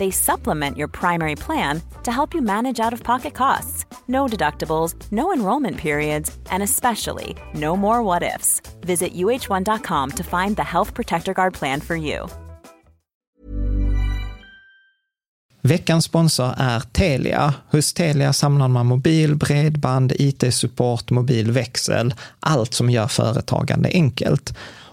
They supplement your primary plan to help you manage out of pocket costs. No deductibles, no enrollment periods, and especially no more what ifs. Visit uh1.com to find the Health Protector Guard plan for you. Veckans sponsor är Telia. Hos Telia samlar man mobil, bredband, IT-support, mobilväxel, allt som gör företagande enkelt.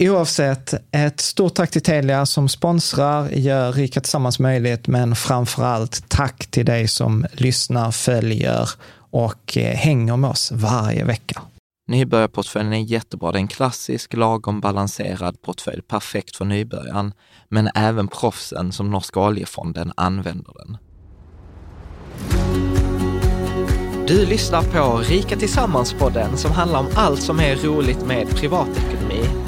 Oavsett, ett stort tack till Telia som sponsrar, gör Rika Tillsammans möjligt, men framför allt tack till dig som lyssnar, följer och eh, hänger med oss varje vecka. Nybörjarportföljen är jättebra. Det är en klassisk, lagom balanserad portfölj, perfekt för nybörjaren. Men även proffsen som Norska oljefonden använder den. Du lyssnar på Rika Tillsammans-podden som handlar om allt som är roligt med privatekonomi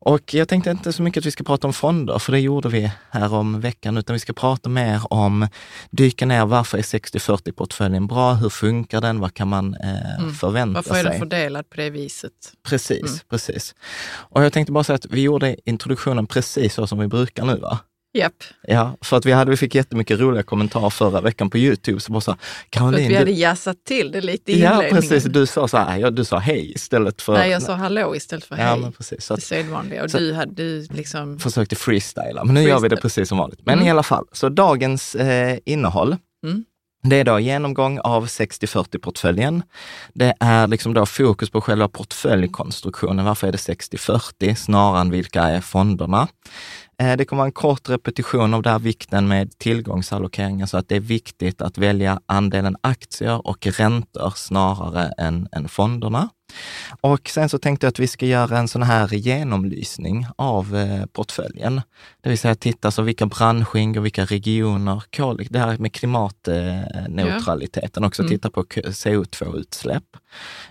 Och jag tänkte inte så mycket att vi ska prata om fonder, för det gjorde vi här om veckan, utan vi ska prata mer om, dyka ner, varför är 60-40-portföljen bra? Hur funkar den? Vad kan man eh, mm. förvänta sig? Varför är den fördelad på det viset? Precis, mm. precis. Och jag tänkte bara säga att vi gjorde introduktionen precis så som vi brukar nu, va? Japp. Ja, för att vi, hade, vi fick jättemycket roliga kommentarer förra veckan på Youtube. Så bara så, Caroline, för att vi hade jassat till det lite i Ja, precis. Du sa så här, ja, du sa hej istället för... Nej, jag sa hallå istället för hej. Ja, men precis. Så att, det sedvanliga. Och du hade du liksom... Försökte freestyla, men nu freestyle. gör vi det precis som vanligt. Men mm. i alla fall, så dagens eh, innehåll. Mm. Det är då genomgång av 60-40-portföljen. Det är liksom då fokus på själva portföljkonstruktionen. Varför är det 60-40 snarare än vilka är fonderna? Eh, det kommer vara en kort repetition av det här vikten med tillgångsallokeringen, så att det är viktigt att välja andelen aktier och räntor snarare än, än fonderna. Och sen så tänkte jag att vi ska göra en sån här genomlysning av eh, portföljen. Det vill säga titta så vilka branscher ingår, vilka regioner, det här med klimatneutraliteten också, mm. titta på CO2-utsläpp.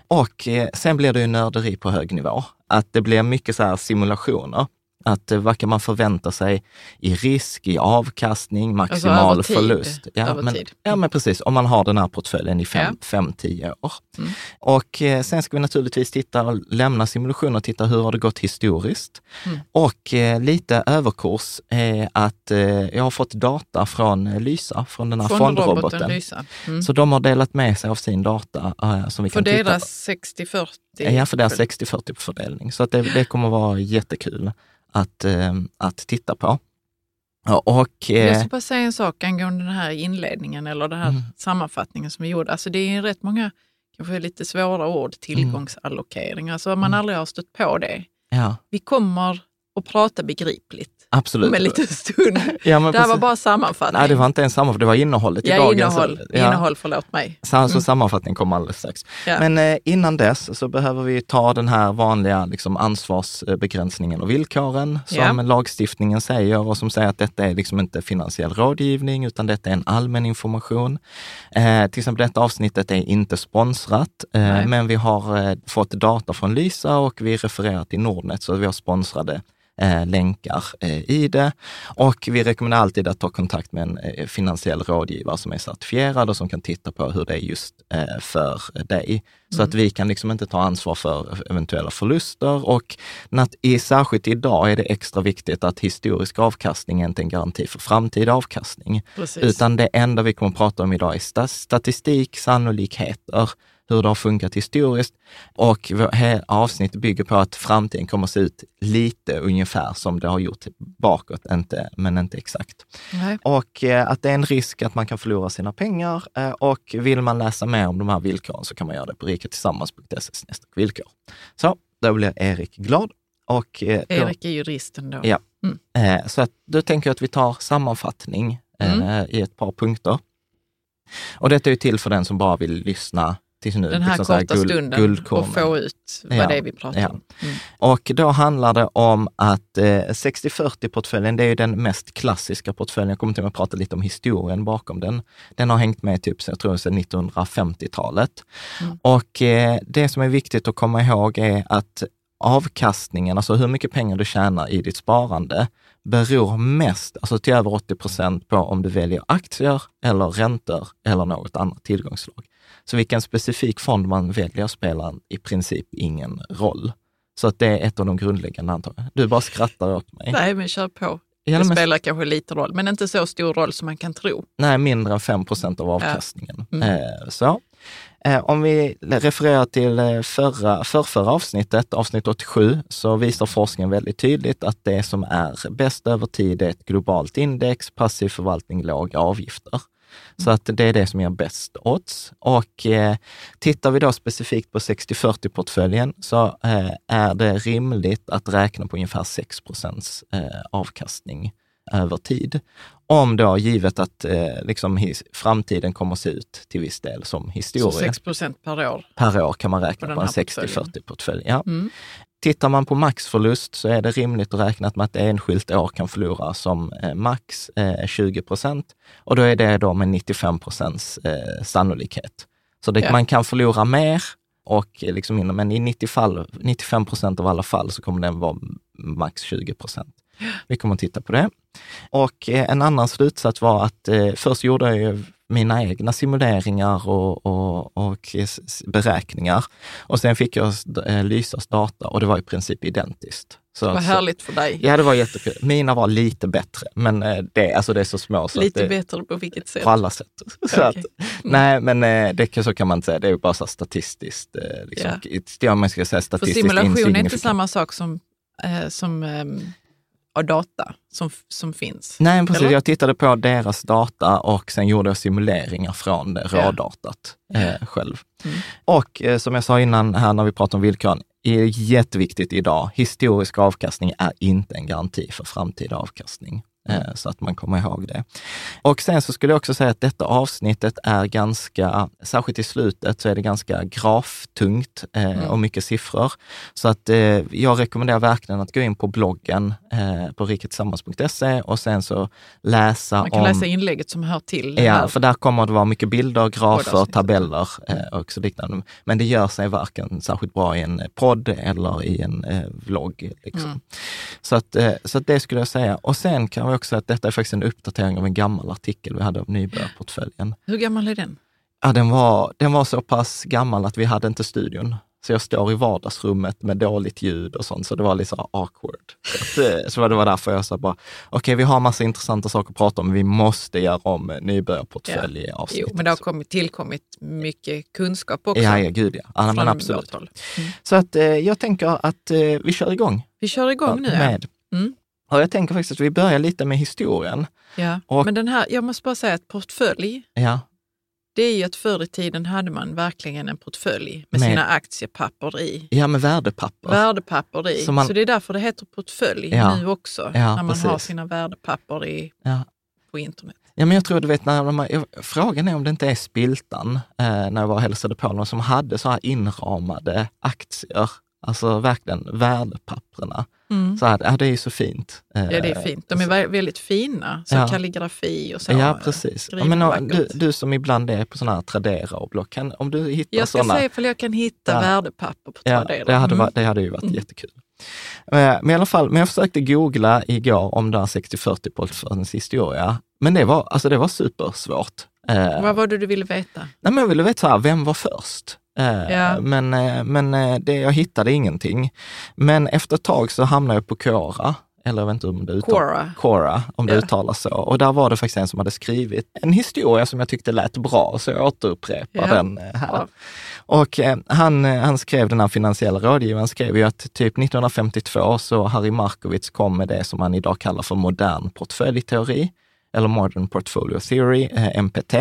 Och eh, sen blir det ju nörderi på hög nivå. Att det blir mycket så här simulationer Att eh, vad kan man förvänta sig i risk, i avkastning, maximal alltså förlust? Ja, men, ja, men precis. Om man har den här portföljen i fem, ja. fem tio år. Mm. Och eh, sen ska vi naturligtvis titta och lämna simulationen och titta hur har det gått historiskt? Mm. Och eh, lite överkurs är att eh, jag har fått data från Lysa, från den här från fondroboten. Lysa. Mm. Så de har delat med sig av sin data som vi för kan deras 60-40? Ja, för deras 60-40 fördelning. Så att det, det kommer vara jättekul att, eh, att titta på. Och, eh, jag ska bara säga en sak angående den här inledningen eller den här mm. sammanfattningen som vi gjorde. Alltså det är rätt många, kanske lite svåra ord, tillgångsallokering. Alltså om man mm. aldrig har stött på det. Ja. Vi kommer att prata begripligt. Absolut. Om en liten stund. ja, det här var bara sammanfattning. Nej, det var inte en sammanfattning, det var innehållet ja, i dagens. Innehåll, ja. innehåll, förlåt mig. Så, mm. sammanfattning kommer alldeles strax. Ja. Men eh, innan dess så behöver vi ta den här vanliga liksom, ansvarsbegränsningen och villkoren som ja. lagstiftningen säger och som säger att detta är liksom inte finansiell rådgivning utan detta är en allmän information. Eh, till exempel detta avsnittet är inte sponsrat, eh, men vi har eh, fått data från Lysa och vi refererar till Nordnet så vi har sponsrade eh, länkar eh, i det. Och vi rekommenderar alltid att ta kontakt med en eh, finansiell rådgivare som är certifierad och som kan titta på hur det är just eh, för dig. Så mm. att vi kan liksom inte ta ansvar för eventuella förluster och att i, särskilt idag är det extra viktigt att historisk avkastning är inte är en garanti för framtida avkastning. Precis. Utan det enda vi kommer att prata om idag är statistik, sannolikheter hur det har funkat historiskt och avsnittet bygger på att framtiden kommer att se ut lite ungefär som det har gjort bakåt, inte, men inte exakt. Nej. Och eh, att det är en risk att man kan förlora sina pengar eh, och vill man läsa mer om de här villkoren så kan man göra det på riketillsammans.se villkor. Så, då blir Erik glad. Och, eh, då, Erik är juristen då. Ja, mm. så att, då tänker jag att vi tar sammanfattning mm. i ett par punkter. Och detta är till för den som bara vill lyssna tills nu. Den här liksom korta guld, stunden guldkornen. och få ut vad ja, det är vi pratar ja. om. Mm. Och då handlar det om att eh, 60-40-portföljen, det är den mest klassiska portföljen. Jag kommer till att prata lite om historien bakom den. Den har hängt med typ, jag tror sedan 1950-talet. Mm. Och eh, det som är viktigt att komma ihåg är att avkastningen, alltså hur mycket pengar du tjänar i ditt sparande, beror mest, alltså till över 80 procent på om du väljer aktier eller räntor eller något annat tillgångsslag. Så vilken specifik fond man väljer spelar i princip ingen roll. Så att det är ett av de grundläggande antagen. Du bara skrattar åt mig. Nej, men kör på. Det spelar kanske lite roll, men inte så stor roll som man kan tro. Nej, mindre än 5 procent av avkastningen. Ja. Mm. Eh, så. Eh, om vi refererar till eh, förra, förrförra avsnittet, avsnitt 87, så visar forskningen väldigt tydligt att det som är bäst över tid är ett globalt index, passiv förvaltning, låga avgifter. Så att det är det som ger bäst odds. Och eh, tittar vi då specifikt på 60-40-portföljen så eh, är det rimligt att räkna på ungefär 6 procents eh, avkastning över tid. Om då givet att eh, liksom his, framtiden kommer att se ut till viss del som historia. Så 6 procent per år? Per år kan man räkna på, på en 60-40-portfölj. Ja. Mm. Tittar man på maxförlust så är det rimligt att räkna med att enskilt år kan förlora som eh, max eh, 20 procent och då är det då med 95 procents eh, sannolikhet. Så det, ja. man kan förlora mer, och liksom men i 90 fall, 95 procent av alla fall så kommer den vara max 20 procent. Vi kommer att titta på det. Och eh, en annan slutsats var att eh, först gjorde jag mina egna simuleringar och, och, och, beräkningar. Och sen fick jag eh, Lysas data och det var i princip identiskt. Så, Vad härligt för dig. Ja, det var jättekul. Mina var lite bättre, men eh, det, alltså det är så små. Så lite det, bättre på vilket sätt? På alla sätt. Så okay. att, mm. Nej, men det, så kan man inte säga. Det är bara så statistiskt. Liksom, ja. man ska säga statistiskt för simulation är inte samma sak som, som um av data som, som finns? Nej, precis. Eller? Jag tittade på deras data och sen gjorde jag simuleringar från det rådatat eh, själv. Mm. Och eh, som jag sa innan här när vi pratade om villkoren, är jätteviktigt idag. Historisk avkastning är inte en garanti för framtida avkastning. Mm. Så att man kommer ihåg det. Och sen så skulle jag också säga att detta avsnittet är ganska, särskilt i slutet, så är det ganska graftungt eh, mm. och mycket siffror. Så att eh, jag rekommenderar verkligen att gå in på bloggen eh, på riketillsammans.se och sen så läsa om... Man kan om, läsa inlägget som hör till Ja, för där kommer det vara mycket bilder, grafer, tabeller eh, och så liknande. Men det gör sig varken särskilt bra i en podd eller i en eh, vlogg. Liksom. Mm. Så, att, eh, så att det skulle jag säga. Och sen kan vi också att detta är faktiskt en uppdatering av en gammal artikel vi hade av nybörjarportföljen. Hur gammal är den? Ja, den var, den var så pass gammal att vi hade inte studion. Så jag står i vardagsrummet med dåligt ljud och sånt, så det var lite så awkward. Så, att, eh, så det var därför jag sa bara, okej, okay, vi har massa intressanta saker att prata om, vi måste göra om nybörjarportfölj ja. avsnittet. Jo, men det har kommit, tillkommit mycket kunskap också. Ja, ja gud ja. ja men absolut. Mm. Så att eh, jag tänker att eh, vi kör igång. Vi kör igång nu, med. ja. Mm. Och jag tänker faktiskt att vi börjar lite med historien. Ja, och, men den här, jag måste bara säga att portfölj, ja det är ju att förr i tiden hade man verkligen en portfölj med, med sina aktiepapper i. Ja, med värdepapper. Värdepapper i. Så, man, så det är därför det heter portfölj ja, nu också, ja, när man precis. har sina värdepapper i, ja. på internet. Ja, men jag tror du vet, när man, frågan är om det inte är Spiltan, eh, när jag var och hälsade på någon, som hade så här inramade aktier Alltså verkligen värdepapperna. Mm. Så här, ja, det är så fint. Ja, det är fint. De är väldigt fina, så ja. kalligrafi och så. Ja, precis. Ja, men, du, du, som ibland är på sådana här Tradera och Block, kan, om du hittar Jag ska såna, se ifall jag kan hitta ja. värdepapper på Tradera. Ja, det, hade, mm. det hade ju varit mm. jättekul. Eh, men i alla fall, men jag försökte googla igår om den 60-40-portföljens historia. Men det var, alltså det var supersvårt. Eh, Vad var det du ville veta? Nej, men jag ville veta så här, vem var först? Eh, ja. Men, eh, men eh, det, jag hittade ingenting. Men efter ett tag så hamnade jag på Quora, eller jag vet inte om det uttalas Quora, om det ja. uttalas så. Och där var det faktiskt en som hade skrivit en historia som jag tyckte lät bra, så jag återupprepar ja. den här. Ja. Och han, han skrev, den här finansiella rådgivaren skrev ju att typ 1952 så Harry Markowitz kom med det som man idag kallar för modern portföljteori eller Modern Portfolio Theory, eh, MPT.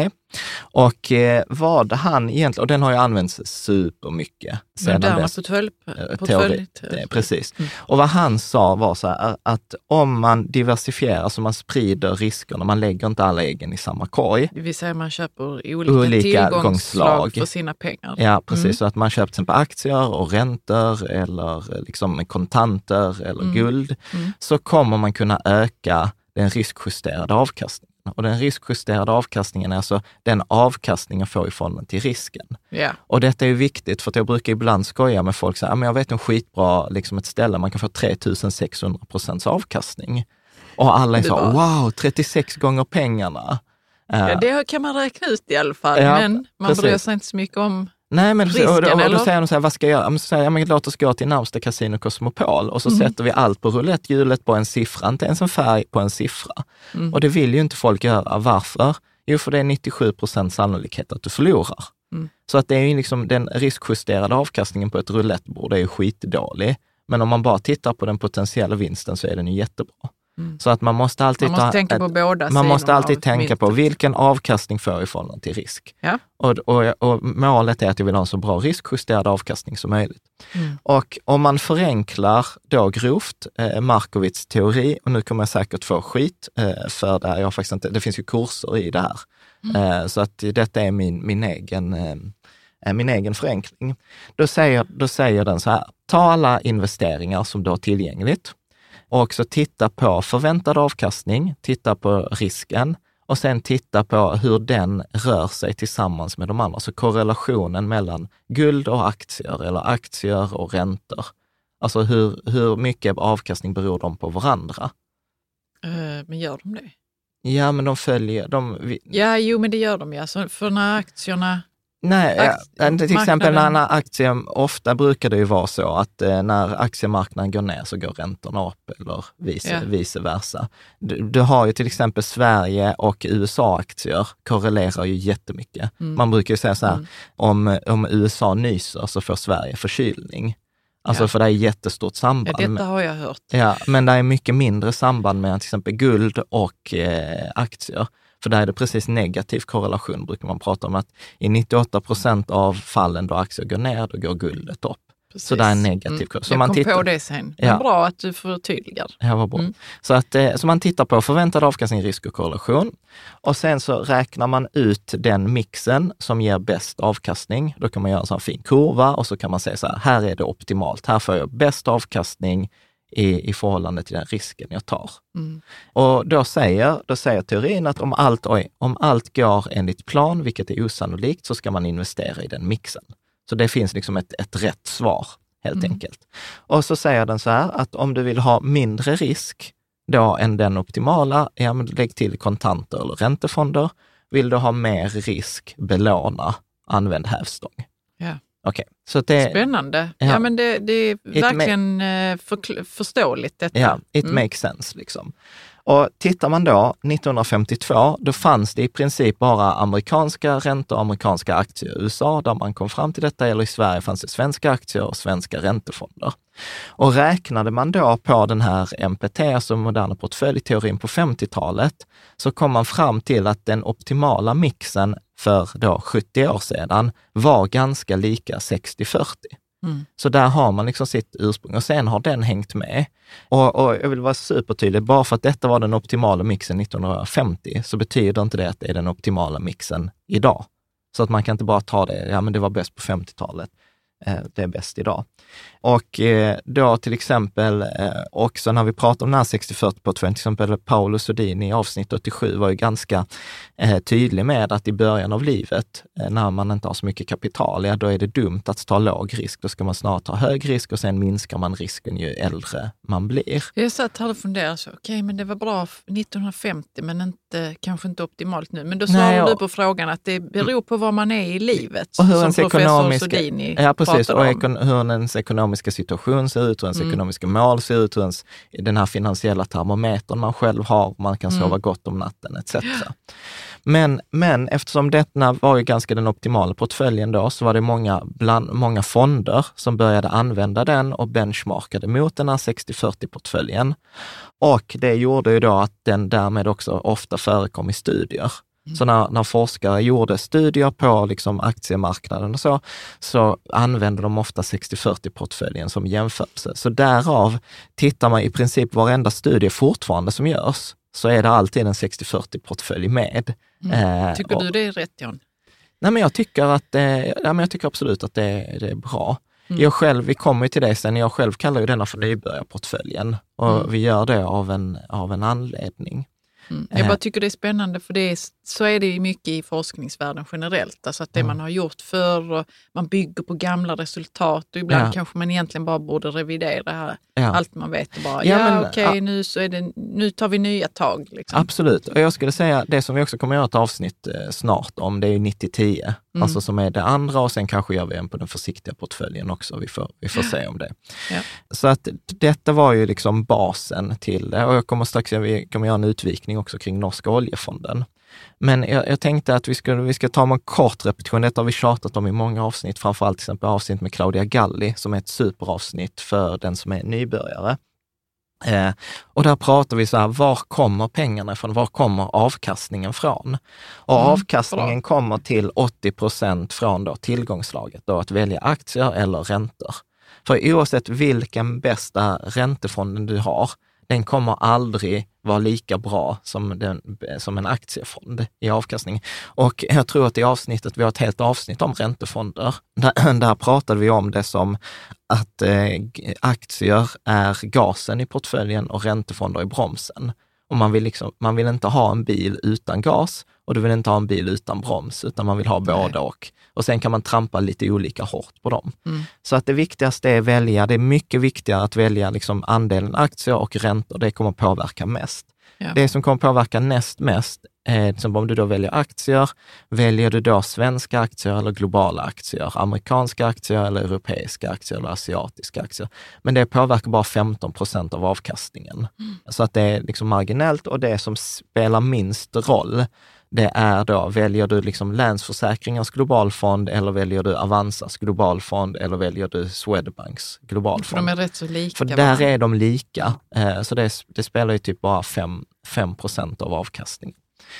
Och eh, vad han egentligen, och den har ju använts supermycket. Portfölj, eh, portfölj. Precis. Mm. Och vad han sa var så här, att om man diversifierar, alltså man sprider riskerna, man lägger inte alla äggen i samma korg. Det vill säga man köper olika, olika tillgångsslag för sina pengar. Ja, precis. Mm. Så att man köper till exempel aktier och räntor eller liksom kontanter eller mm. guld, mm. så kommer man kunna öka den riskjusterade avkastningen. Och den riskjusterade avkastningen är alltså den avkastningen får i förhållande till risken. Yeah. Och detta är ju viktigt, för att jag brukar ibland skoja med folk, så här, men jag vet en skitbra, liksom ett ställe man kan få 3600 procents avkastning. Och alla är så, wow, 36 gånger pengarna. Ja, det kan man räkna ut i alla fall, ja, men man precis. bryr sig inte så mycket om Nej, men Risken, och, och, och, då säger de så här, vad ska jag göra? Så säger jag, men låt oss gå till närmsta Casino Cosmopol och så mm. sätter vi allt på rouletthjulet på en siffra, inte ens en färg på en siffra. Mm. Och det vill ju inte folk göra. Varför? Jo, för det är 97 procents sannolikhet att du förlorar. Mm. Så att det är ju liksom den riskjusterade avkastningen på ett roulettbord är ju skitdålig. Men om man bara tittar på den potentiella vinsten så är den ju jättebra. Mm. Så att man måste alltid, man måste ta, tänka på båda Man måste alltid tänka på vilken avkastning får jag i förhållande till risk. Ja. Och, och, och, målet är att jag vill ha en så bra riskjusterad avkastning som möjligt. Mm. Och om man förenklar då grovt eh, Markowitz teori, och nu kommer jag säkert få skit eh, för det här, jag faktiskt inte, det finns ju kurser i det här. Mm. Eh, så att detta är min, min egen eh, min egen förenkling. Då säger, då säger den så här, ta alla investeringar som du har tillgängligt och också titta på förväntad avkastning, titta på risken och sen titta på hur den rör sig tillsammans med de andra. Så korrelationen mellan guld och aktier eller aktier och räntor. Alltså hur, hur mycket avkastning beror de på varandra? Uh, men gör de det? Ja, men de följer... De, ja, jo, men det gör de ju. Alltså, för när aktierna Nej, Akt till exempel när, aktier, ofta brukar det ju vara så att eh, när aktiemarknaden går ner så går räntorna upp eller vice, ja. vice versa. Du, du, har ju till exempel Sverige och USA-aktier korrelerar ju jättemycket. Mm. Man brukar ju säga så här, mm. om, om USA nyser så får Sverige förkylning. Alltså ja. för det är jättestort samband. Ja, detta har jag hört. Ja, men det är mycket mindre samband med till exempel guld och eh, aktier. För där är det precis negativ korrelation, brukar man prata om. att I 98 procent av fallen då aktier går ner, då går guldet upp. Precis. Så det är en negativ mm. kurs. Så Jag man kom tittar, på det sen. Ja. bra att du förtydligar. Ja, vad bra. Mm. Så, att, eh, så man tittar på förväntad avkastning, risk och korrelation. Och sen så räknar man ut den mixen som ger bäst avkastning. Då kan man göra en sån fin kurva och så kan man säga så här, här är det optimalt. Här får jag bäst avkastning i, i förhållande till den risken jag tar. Mm. Och då säger, då säger teorin att om allt, oj, om allt går enligt plan, vilket är osannolikt, så ska man investera i den mixen. Så det finns liksom ett, ett rätt svar helt mm. enkelt. Och så säger den så här att om du vill ha mindre risk då än den optimala, ja men lägg till kontanter eller räntefonder. Vill du ha mer risk, belåna, använd hävstång. Ja. Okay. Så det, Spännande. Ja, ja men det, det är verkligen eh, för, förståeligt detta. Ja, it mm. makes sense liksom. Och tittar man då 1952, då fanns det i princip bara amerikanska räntor och amerikanska aktier i USA där man kom fram till detta, eller i Sverige fanns det svenska aktier och svenska räntefonder. Och räknade man då på den här MPT, alltså moderna portföljteorin på 50-talet, så kom man fram till att den optimala mixen för då 70 år sedan var ganska lika 60-40. Mm. Så där har man liksom sitt ursprung och sen har den hängt med. Och, och, jag vill vara supertydlig, bara för att detta var den optimala mixen 1950 så betyder inte det att det är den optimala mixen idag. Så att man kan inte bara ta det, ja men det var bäst på 50-talet. Eh, det är bäst idag. Och eh, då till exempel eh, också när vi pratar om den här 60-40 på till exempel Paolo Sodini i avsnitt 87 var ju ganska tydlig med att i början av livet, när man inte har så mycket kapital, ja då är det dumt att ta låg risk. Då ska man snarare ta hög risk och sen minskar man risken ju äldre man blir. Jag satt här och funderade, okej okay, men det var bra 1950 men inte, kanske inte optimalt nu. Men då svarade du på frågan att det beror på var man är i livet. Och hur ens ekonomiska, ja, precis, och ekon, hur ens ekonomiska situation ser ut, hur ens mm. ekonomiska mål ser ut, hur ens, den här finansiella termometern man själv har, man kan sova mm. gott om natten etc. Men, men eftersom detta var ju ganska den optimala portföljen då, så var det många, bland, många fonder som började använda den och benchmarkade mot den här 60-40-portföljen. Och det gjorde ju då att den därmed också ofta förekom i studier. Så när, när forskare gjorde studier på liksom aktiemarknaden och så, så använde de ofta 60-40-portföljen som jämförelse. Så därav tittar man i princip varenda studie fortfarande som görs, så är det alltid en 60-40-portfölj med. Mm. Eh, tycker du det är rätt, John? Nej, men jag tycker, att, nej, men jag tycker absolut att det, det är bra. Mm. Jag själv, vi kommer till det sen, jag själv kallar ju denna för nybörjarportföljen och mm. vi gör det av en, av en anledning. Mm. Jag bara eh. tycker det är spännande för det är, så är det mycket i forskningsvärlden generellt. Alltså att det mm. man har gjort förr och man bygger på gamla resultat och ibland ja. kanske man egentligen bara borde revidera ja. allt man vet och bara, ja, ja okej okay, nu, nu tar vi nya tag. Liksom. Absolut, och jag skulle säga det som vi också kommer att göra ett avsnitt eh, snart om, det är 90-10. Mm. Alltså som är det andra och sen kanske gör vi en på den försiktiga portföljen också. Vi får, vi får se om det. Ja. Så att detta var ju liksom basen till det och jag kommer strax vi kommer göra en utvikning också kring Norska oljefonden. Men jag, jag, tänkte att vi ska, vi ska ta en kort repetition. Detta har vi tjatat om i många avsnitt, framförallt till exempel avsnitt med Claudia Galli som är ett superavsnitt för den som är nybörjare. Eh, och där pratar vi så här, var kommer pengarna ifrån? Var kommer avkastningen från? Och mm, avkastningen bra. kommer till 80 procent från då tillgångslaget, då att välja aktier eller räntor. För oavsett vilken bästa räntefonden du har, den kommer aldrig vara lika bra som, den, som en aktiefond i avkastning. Och jag tror att i avsnittet, vi har ett helt avsnitt om räntefonder, där, där pratade vi om det som att eh, aktier är gasen i portföljen och räntefonder är bromsen. Och man vill, liksom, man vill inte ha en bil utan gas och du vill inte ha en bil utan broms, utan man vill ha Nej. båda och. Och sen kan man trampa lite olika hårt på dem. Mm. Så att det viktigaste är att välja, det är mycket viktigare att välja liksom andelen aktier och räntor, det kommer påverka mest. Ja. Det som kommer påverka näst mest, är som om du då väljer aktier, väljer du då svenska aktier eller globala aktier, amerikanska aktier eller europeiska aktier eller asiatiska aktier. Men det påverkar bara 15 procent av avkastningen. Mm. Så att det är liksom marginellt och det som spelar minst roll, det är då, väljer du liksom Länsförsäkringars globalfond eller väljer du Avanzas globalfond eller väljer du Swedbanks globalfond? För de är rätt så lika. För där är de lika, eh, så det, det spelar ju typ bara 5 procent av avkastningen.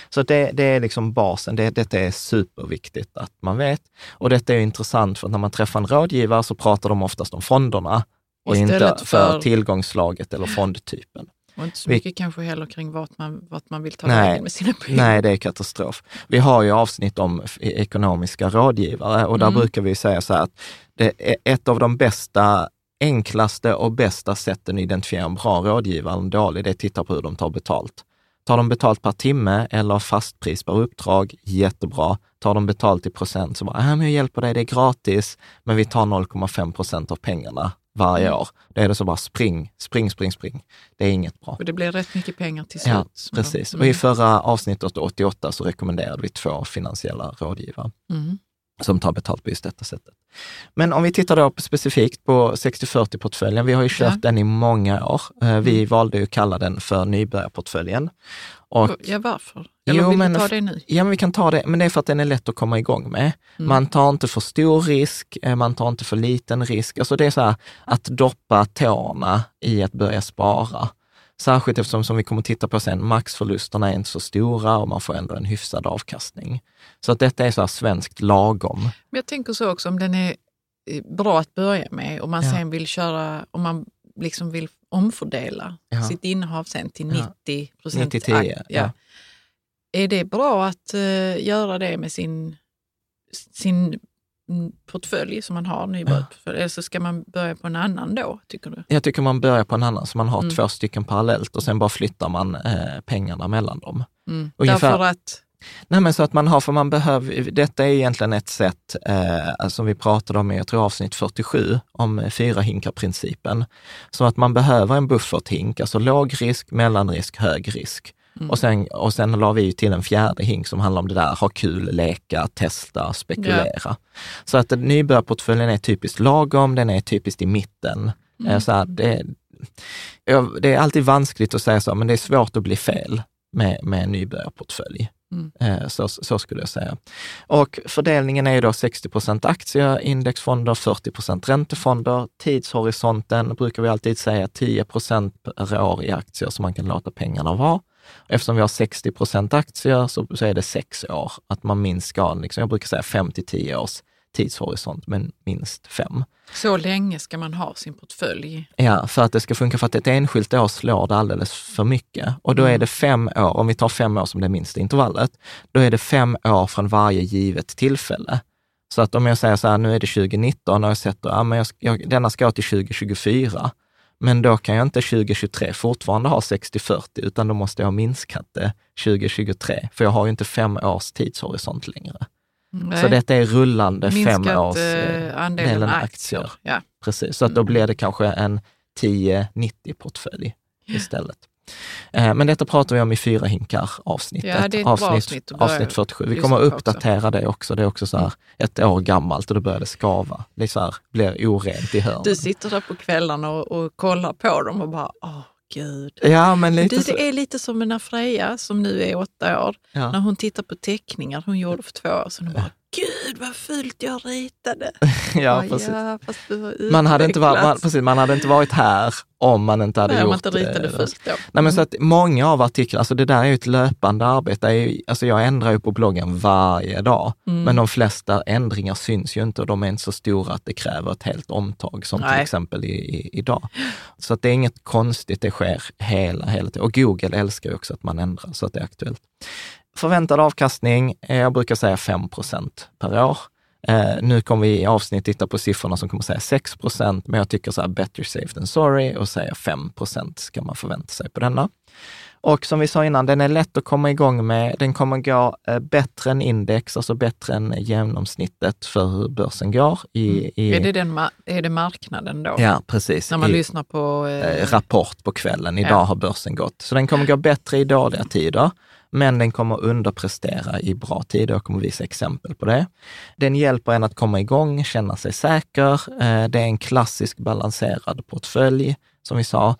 Så det, det är liksom basen. Det, detta är superviktigt att man vet. Och detta är intressant för att när man träffar en rådgivare så pratar de oftast om fonderna och Istället inte för, för tillgångslaget eller fondtypen. Och inte så mycket Vi, kanske heller kring vart man, vart man vill ta nej, vägen med sina pengar. Nej, det är katastrof. Vi har ju avsnitt om ekonomiska rådgivare och där mm. brukar vi säga så här att det är ett av de bästa enklaste och bästa sätten att identifiera en bra rådgivare eller en dålig, det är att titta på hur de tar betalt. Tar de betalt per timme eller fastpris per uppdrag, jättebra. Tar de betalt i procent så bara, äh, men jag hjälper dig, det är gratis, men vi tar 0,5 procent av pengarna varje mm. år. Det är det så bara spring, spring, spring, spring. Det är inget bra. Och det blir rätt mycket pengar till slut. Ja, precis. Mm. Och i förra avsnittet 88 så rekommenderade vi två finansiella rådgivare. Mm som tar betalt på just detta sättet. Men om vi tittar då specifikt på 60-40-portföljen, vi har ju kört ja. den i många år. Eh, vi mm. valde ju att kalla den för nybörjarportföljen. Och, ja, varför? Eller jo, vill men, ta det nu? Ja, men vi kan ta det, men det är för att den är lätt att komma igång med. Mm. Man tar inte för stor risk, eh, man tar inte för liten risk. Alltså det är så här att doppa tårna i att börja spara. Särskilt eftersom, som vi kommer att titta på sen, maxförlusterna är inte så stora och man får ändå en hyfsad avkastning. Så att detta är så här svenskt lagom. Men jag tänker så också, om den är eh, bra att börja med och man ja. sen vill köra, om man liksom vill omfördela ja. sitt innehav sen till 90 procent. 90 ja. Är det bra att uh, göra det med sin, sin portfölj som man har, nybörjarportfölj, ja. eller så ska man börja på en annan då, tycker du? Jag tycker man börjar på en annan, så man har mm. två stycken parallellt och sen bara flyttar man eh, pengarna mellan dem. Mm. Ungefär, Därför att? Nej men så att man har, för man behöver, detta är egentligen ett sätt eh, som vi pratade om i, jag tror avsnitt 47, om fyra hinkar-principen. Så att man behöver en bufferthink, alltså låg risk, mellanrisk, hög risk. Mm. Och, sen, och sen la vi till en fjärde hink som handlar om det där, ha kul, leka, testa, spekulera. Ja. Så att nybörjarportföljen är typiskt lagom, den är typiskt i mitten. Mm. Eh, så här, det, det är alltid vanskligt att säga så, men det är svårt att bli fel med, med en nybörjarportfölj. Mm. Eh, så, så, skulle jag säga. Och fördelningen är ju då 60 procent aktier, indexfonder, 40 procent räntefonder. Tidshorisonten brukar vi alltid säga 10 procent per år i aktier som man kan låta pengarna vara. Eftersom vi har 60 procent aktier så, så är det sex år, att man minst ska, liksom, jag brukar säga fem till tio års tidshorisont, men minst fem. Så länge ska man ha sin portfölj? Ja, för att det ska funka. För att ett enskilt år slår det alldeles för mycket. Och då är mm. det fem år, om vi tar fem år som det minsta intervallet, då är det fem år från varje givet tillfälle. Så att om jag säger så här, nu är det 2019 och jag sätter, ja, men jag, jag, denna ska till 2024 men då kan jag inte 2023 fortfarande ha 60-40, utan då måste jag ha minskat det 2023, för jag har ju inte fem års tidshorisont längre. Nej. Så detta är rullande Minskat, fem års eh, andelen aktier. aktier. Ja. Precis, så att då mm. blir det kanske en 10-90-portfölj istället. Eh, men detta pratar vi om i fyra hinkar avsnittet. Ja, det är ett avsnitt, avsnitt, avsnitt 47. Vi kommer att uppdatera det också. Det är också så här ett år gammalt och då börjar det skava. Det så här, blir orent i hörnen. Du sitter där på kvällarna och, och kollar på dem och bara, åh gud. Ja, men lite du, det är lite som med Freja som nu är åtta år. Ja. När hon tittar på teckningar hon gjorde för två år sedan. Hon bara, gud vad fult jag ritade. ja, precis. Ja, man, hade inte varit, man, precis, man hade inte varit här om man inte hade Nej, gjort man inte ritade det. Först då. Nej, men så att många av artiklarna, alltså det där är ju ett löpande arbete. Alltså jag ändrar ju på bloggen varje dag, mm. men de flesta ändringar syns ju inte och de är inte så stora att det kräver ett helt omtag, som Nej. till exempel i, i, idag. Så att det är inget konstigt, det sker hela, hela tiden. Och Google älskar ju också att man ändrar så att det är aktuellt. Förväntad avkastning, jag brukar säga 5% per år. Eh, nu kommer vi i avsnitt titta på siffrorna som kommer säga 6% men jag tycker så här better safe than sorry och säga 5% ska man förvänta sig på denna. Och som vi sa innan, den är lätt att komma igång med. Den kommer gå eh, bättre än index, alltså bättre än genomsnittet för hur börsen går. I, mm. i, är, det den, är det marknaden då? Ja, precis. När man I, lyssnar på... Eh, eh, rapport på kvällen. Idag ja. har börsen gått. Så den kommer gå bättre i dåliga tider men den kommer underprestera i bra tider. Jag kommer visa exempel på det. Den hjälper en att komma igång, känna sig säker. Eh, det är en klassisk balanserad portfölj, som vi sa.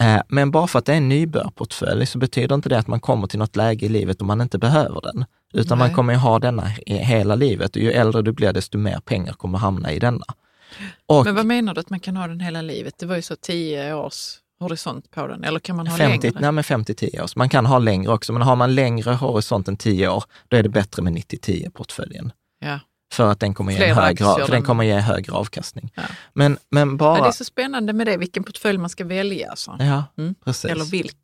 Eh, men bara för att det är en nybörjarportfölj så betyder inte det att man kommer till något läge i livet då man inte behöver den. Utan Nej. man kommer ju ha denna hela livet och ju äldre du blir desto mer pengar kommer hamna i denna. Och, men vad menar du att man kan ha den hela livet? Det var ju så tio års horisont på den? Eller kan man ha 50, längre? Nej, men 5-10 år. Man kan ha längre också, men har man längre horisont än 10 år, då är det bättre med 90-10-portföljen. Ja. För att den kommer, ge en högre, för den kommer ge högre avkastning. Ja. Men, men bara... Ja, det är så spännande med det, vilken portfölj man ska välja. Alltså. Ja, Mm. precis. Eller vilk.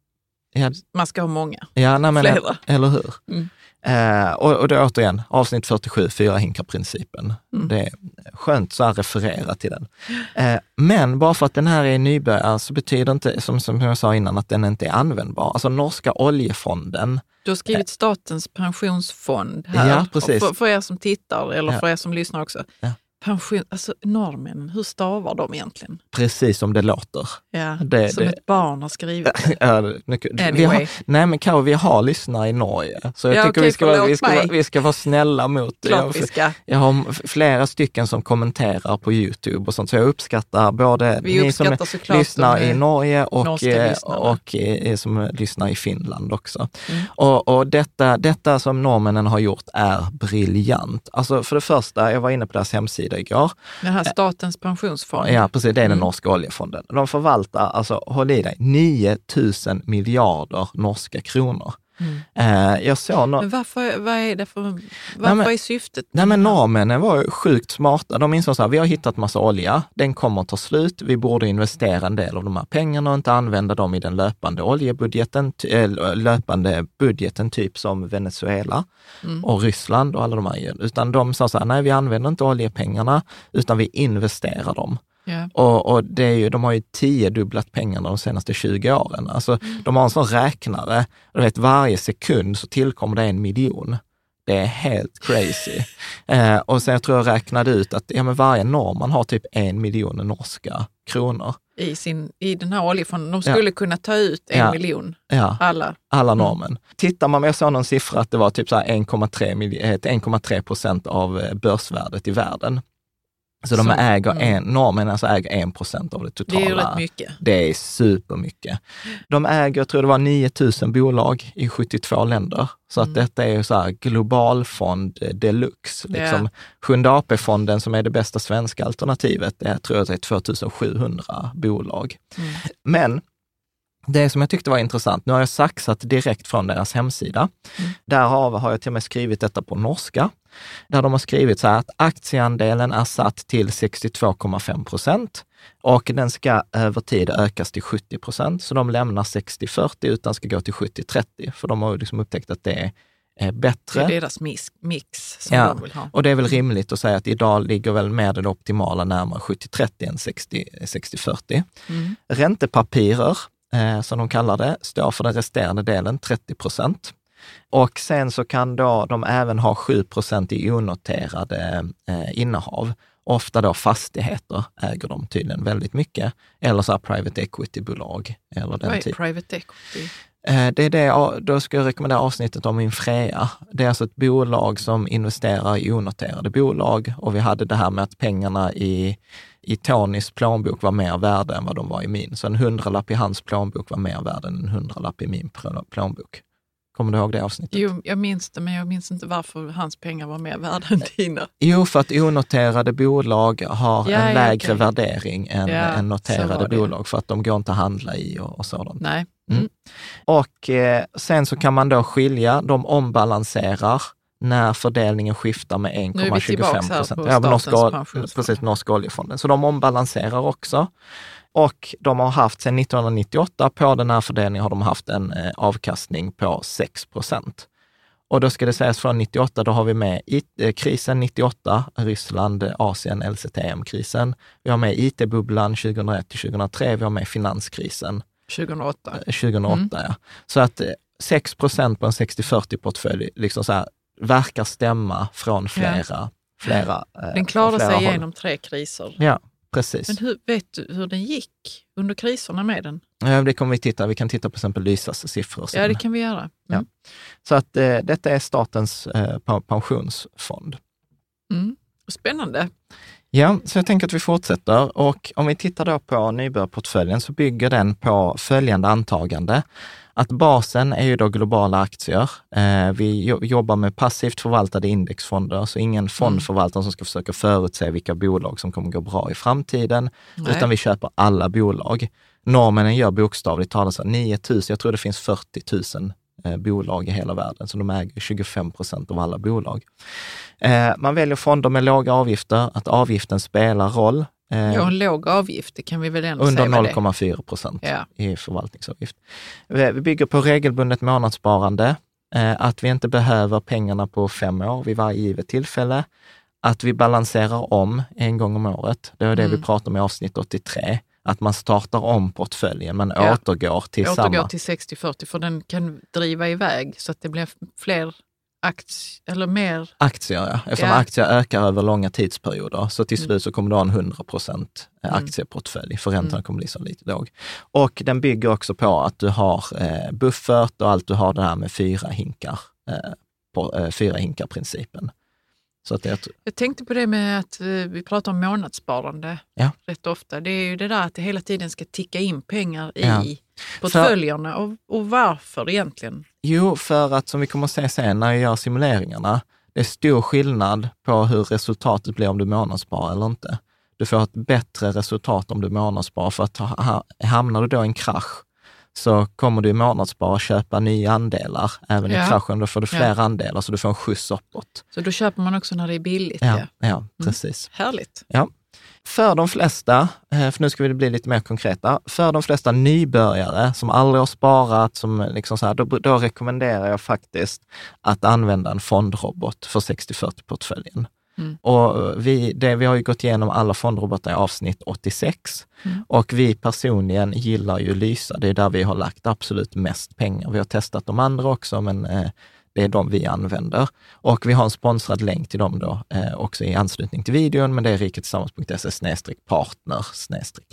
Ja, Man ska ha många. ja nej, men, Flera. eller hur? Mm. Eh, och, och då återigen, avsnitt 47, fyra hinkar-principen. Mm. Det är skönt så här referera till den. Eh, men bara för att den här är nybörjare så betyder inte, som, som jag sa innan, att den inte är användbar. Alltså norska oljefonden, Du har skrivit Statens pensionsfond här. Ja, precis. För, för er som tittar eller Ja. för er som lyssnar också. Ja. Pension, alltså norrmännen, hur stavar de egentligen? precis som det låter. Ja, Det- som det- ett barn har skrivit. Ja, vi Anyway. har, nej men Karo, vi har lyssnare i Norge, så jag Ja, tycker okej, vi, ska vara, vi, ska vara, vi ska vara snälla mot... Klart jag, vi ska. jag har flera stycken som kommenterar på Youtube och sånt, så jag uppskattar både Vi ni som uppskattar lyssnar i eh, Norge och, eh, och eh, som lyssnar i Finland också. Mm. Och, och detta, detta som norrmännen har gjort är briljant. Alltså för det första, jag var inne på deras hemsida igår, Den här Statens pensionsfond. Ja, precis. Det är den Mm. norska oljefonden. De förvaltar, alltså håll i dig, 9 000 miljarder norska kronor. Mm. Eh, jag såg nå- Men varför, vad är det för, varför men- är syftet? Nej men norrmännen var ju sjukt smarta. De insåg så här, vi har hittat massa olja, den kommer att ta slut, vi borde investera en del av de här pengarna och inte använda dem i den löpande oljebudgeten, eh, löpande budgeten typ som Venezuela Mm. och Ryssland och alla de här. Utan de sa så här, nej vi använder inte oljepengarna, utan vi investerar dem. Ja. Och, och det är ju, de har ju tiodubblat pengarna de senaste 20 åren. Alltså, De har en sån räknare, du vet varje sekund så tillkommer det en miljon. Det är helt crazy. Eh, och sen jag tror jag räknade ut att ja, men varje norrman har typ en miljon norska kronor. I, sin, I den här oljefonden. De Ja. skulle kunna ta ut en Ja. miljon, Ja, alla. alla norrmän. Tittar man, jag såg någon siffra att det var typ så här 1,3 mil- eh, 1,3 procent av eh, börsvärdet i världen. Så de Så, äger mm. en, norrmännen alltså äger en procent av det Det totala. är ju rätt mycket. Det är supermycket. De äger, jag tror det var 9000 bolag i 72 länder. Så att Mm. detta är så här globalfond eh, deluxe. Liksom. Sjunde AP-fonden som är det bästa svenska alternativet, det är, tror jag det är 2700 bolag. Mm. Men det som jag tyckte var intressant, nu har jag saxat direkt från deras hemsida. Mm. Därav har jag till och med skrivit detta på norska, där de har skrivit så här att aktieandelen är satt till 62,5 procent och den ska över tid ökas till 70 procent. Så de lämnar 60-40 utan ska gå till 70-30, för de har liksom upptäckt att det är Det bättre. är deras mix, mix som Ja. de vill ha. Och det är väl rimligt att säga att idag ligger väl mer det optimala närmare 70-30 än 60 60-40. Mm. Räntepapirer, eh, som de kallar det, står för den resterande delen, 30 procent. Och sen så kan då de även ha 7 procent i onoterade eh, innehav. Ofta då fastigheter äger de tydligen väldigt mycket, eller så här private equity-bolag. Eller den Vad är typ. private equity? Eh, Det är det, då ska jag rekommendera avsnittet om Infrea. Det är alltså ett bolag som investerar i onoterade bolag och vi hade det här med att pengarna i, i Tonys plånbok var mer värda än vad de var i min. Så en hundralapp i hans plånbok var mer värd än en hundralapp i min plå- plånbok. Kommer du ihåg det avsnittet? Jo, jag minns det, men jag minns inte varför hans pengar var mer värda än dina. Jo, för att onoterade bolag har Ja, en lägre okej. värdering än, Ja, än noterade bolag för att de går inte att handla i och, och sådant. Nej. Och eh, sen så kan man då skilja, de ombalanserar när fördelningen skiftar med Nu är vi tillbaka 1,25 här procent. på Ja, norska, precis, norska oljefonden. Så de ombalanserar också. Och de har haft sedan 1998, på den här fördelningen har de haft en eh, avkastning på 6 procent. Och då ska det sägas från 98, då har vi med IT, eh, krisen 98, Ryssland, eh, Asien, LCTM-krisen. Vi har med IT-bubblan 2001 till 2003, vi har med finanskrisen 2008. 2008. Mm. Ja. Så att eh, 6 procent på en 60-40-portfölj liksom så här, verkar stämma från flera, flera eh, Den klarade flera sig håll. igenom tre kriser. Ja, precis. Men hur, vet du hur den gick under kriserna med den? Ja, det kommer vi titta, vi kan titta på exempel Lysas siffror sen. Ja, det kan vi göra. Ja. Mm. Så att eh, detta är statens eh, pensionsfond. Mm. Spännande. Ja, så jag tänker att vi fortsätter och om vi tittar då på nybörjarportföljen så bygger den på följande antagande. Att basen är ju då globala aktier. Eh, vi jobbar med passivt förvaltade indexfonder, så ingen fondförvaltare som ska försöka förutse vilka bolag som kommer gå bra i framtiden, Nej. utan vi köper alla bolag. Norrmännen gör bokstavligt talat 9 000, jag tror det finns 40 000 eh, bolag i hela världen, så de äger 25 procent av alla bolag. Eh, man väljer fonder med låga avgifter, att avgiften spelar roll. Eh, ja, låg avgift, det kan vi väl ändå Under 0,4 procent ja. i förvaltningsavgift. Vi bygger på regelbundet månadssparande, eh, att vi inte behöver pengarna på fem år vid varje givet tillfälle, att vi balanserar om en gång om året. Det var det mm. vi pratade om i avsnitt 83 att man startar om portföljen, man ja. återgår till återgår samma. Återgår till 60-40, för den kan driva iväg så att det blir fler aktier, eller mer... Aktier, ja. Eftersom ja. aktier ökar över långa tidsperioder, så till mm. slut så kommer du ha en 100 procent mm. aktieportfölj, för räntorna mm. kommer bli så lite låg. Och den bygger också på att du har eh, buffert och allt du har det här med fyra hinkar, eh, på, eh, fyra hinkar-principen. Så att jag, jag tänkte på det med att vi pratar om månadssparande ja. rätt ofta. Det är ju det där att det hela tiden ska ticka in pengar i ja. portföljerna. Och, och varför egentligen? Jo, för att som vi kommer att se sen när jag gör simuleringarna, det är stor skillnad på hur resultatet blir om du månadssparar eller inte. Du får ett bättre resultat om du månadssparar, för att hamnar du då i en krasch, så kommer du i månadsspara köpa nya andelar. Även ja. i kraschen, då får du fler ja. andelar så du får en skjuts uppåt. Så då köper man också när det är billigt? Ja, ja. mm. precis. Härligt. Ja. För de flesta, eh, för nu ska vi bli lite mer konkreta, för de flesta nybörjare som aldrig har sparat, som liksom så här, då, då rekommenderar jag faktiskt att använda en fondrobot för 60-40-portföljen. Mm. Och vi, det, vi har ju gått igenom alla fondrobotar i avsnitt 86 mm. och vi personligen gillar ju Lysa. Det är där vi har lagt absolut mest pengar. Vi har testat de andra också, men eh, det är de vi använder. Och vi har en sponsrad länk till dem då eh, också i anslutning till videon, men det är riketillsammans.se partner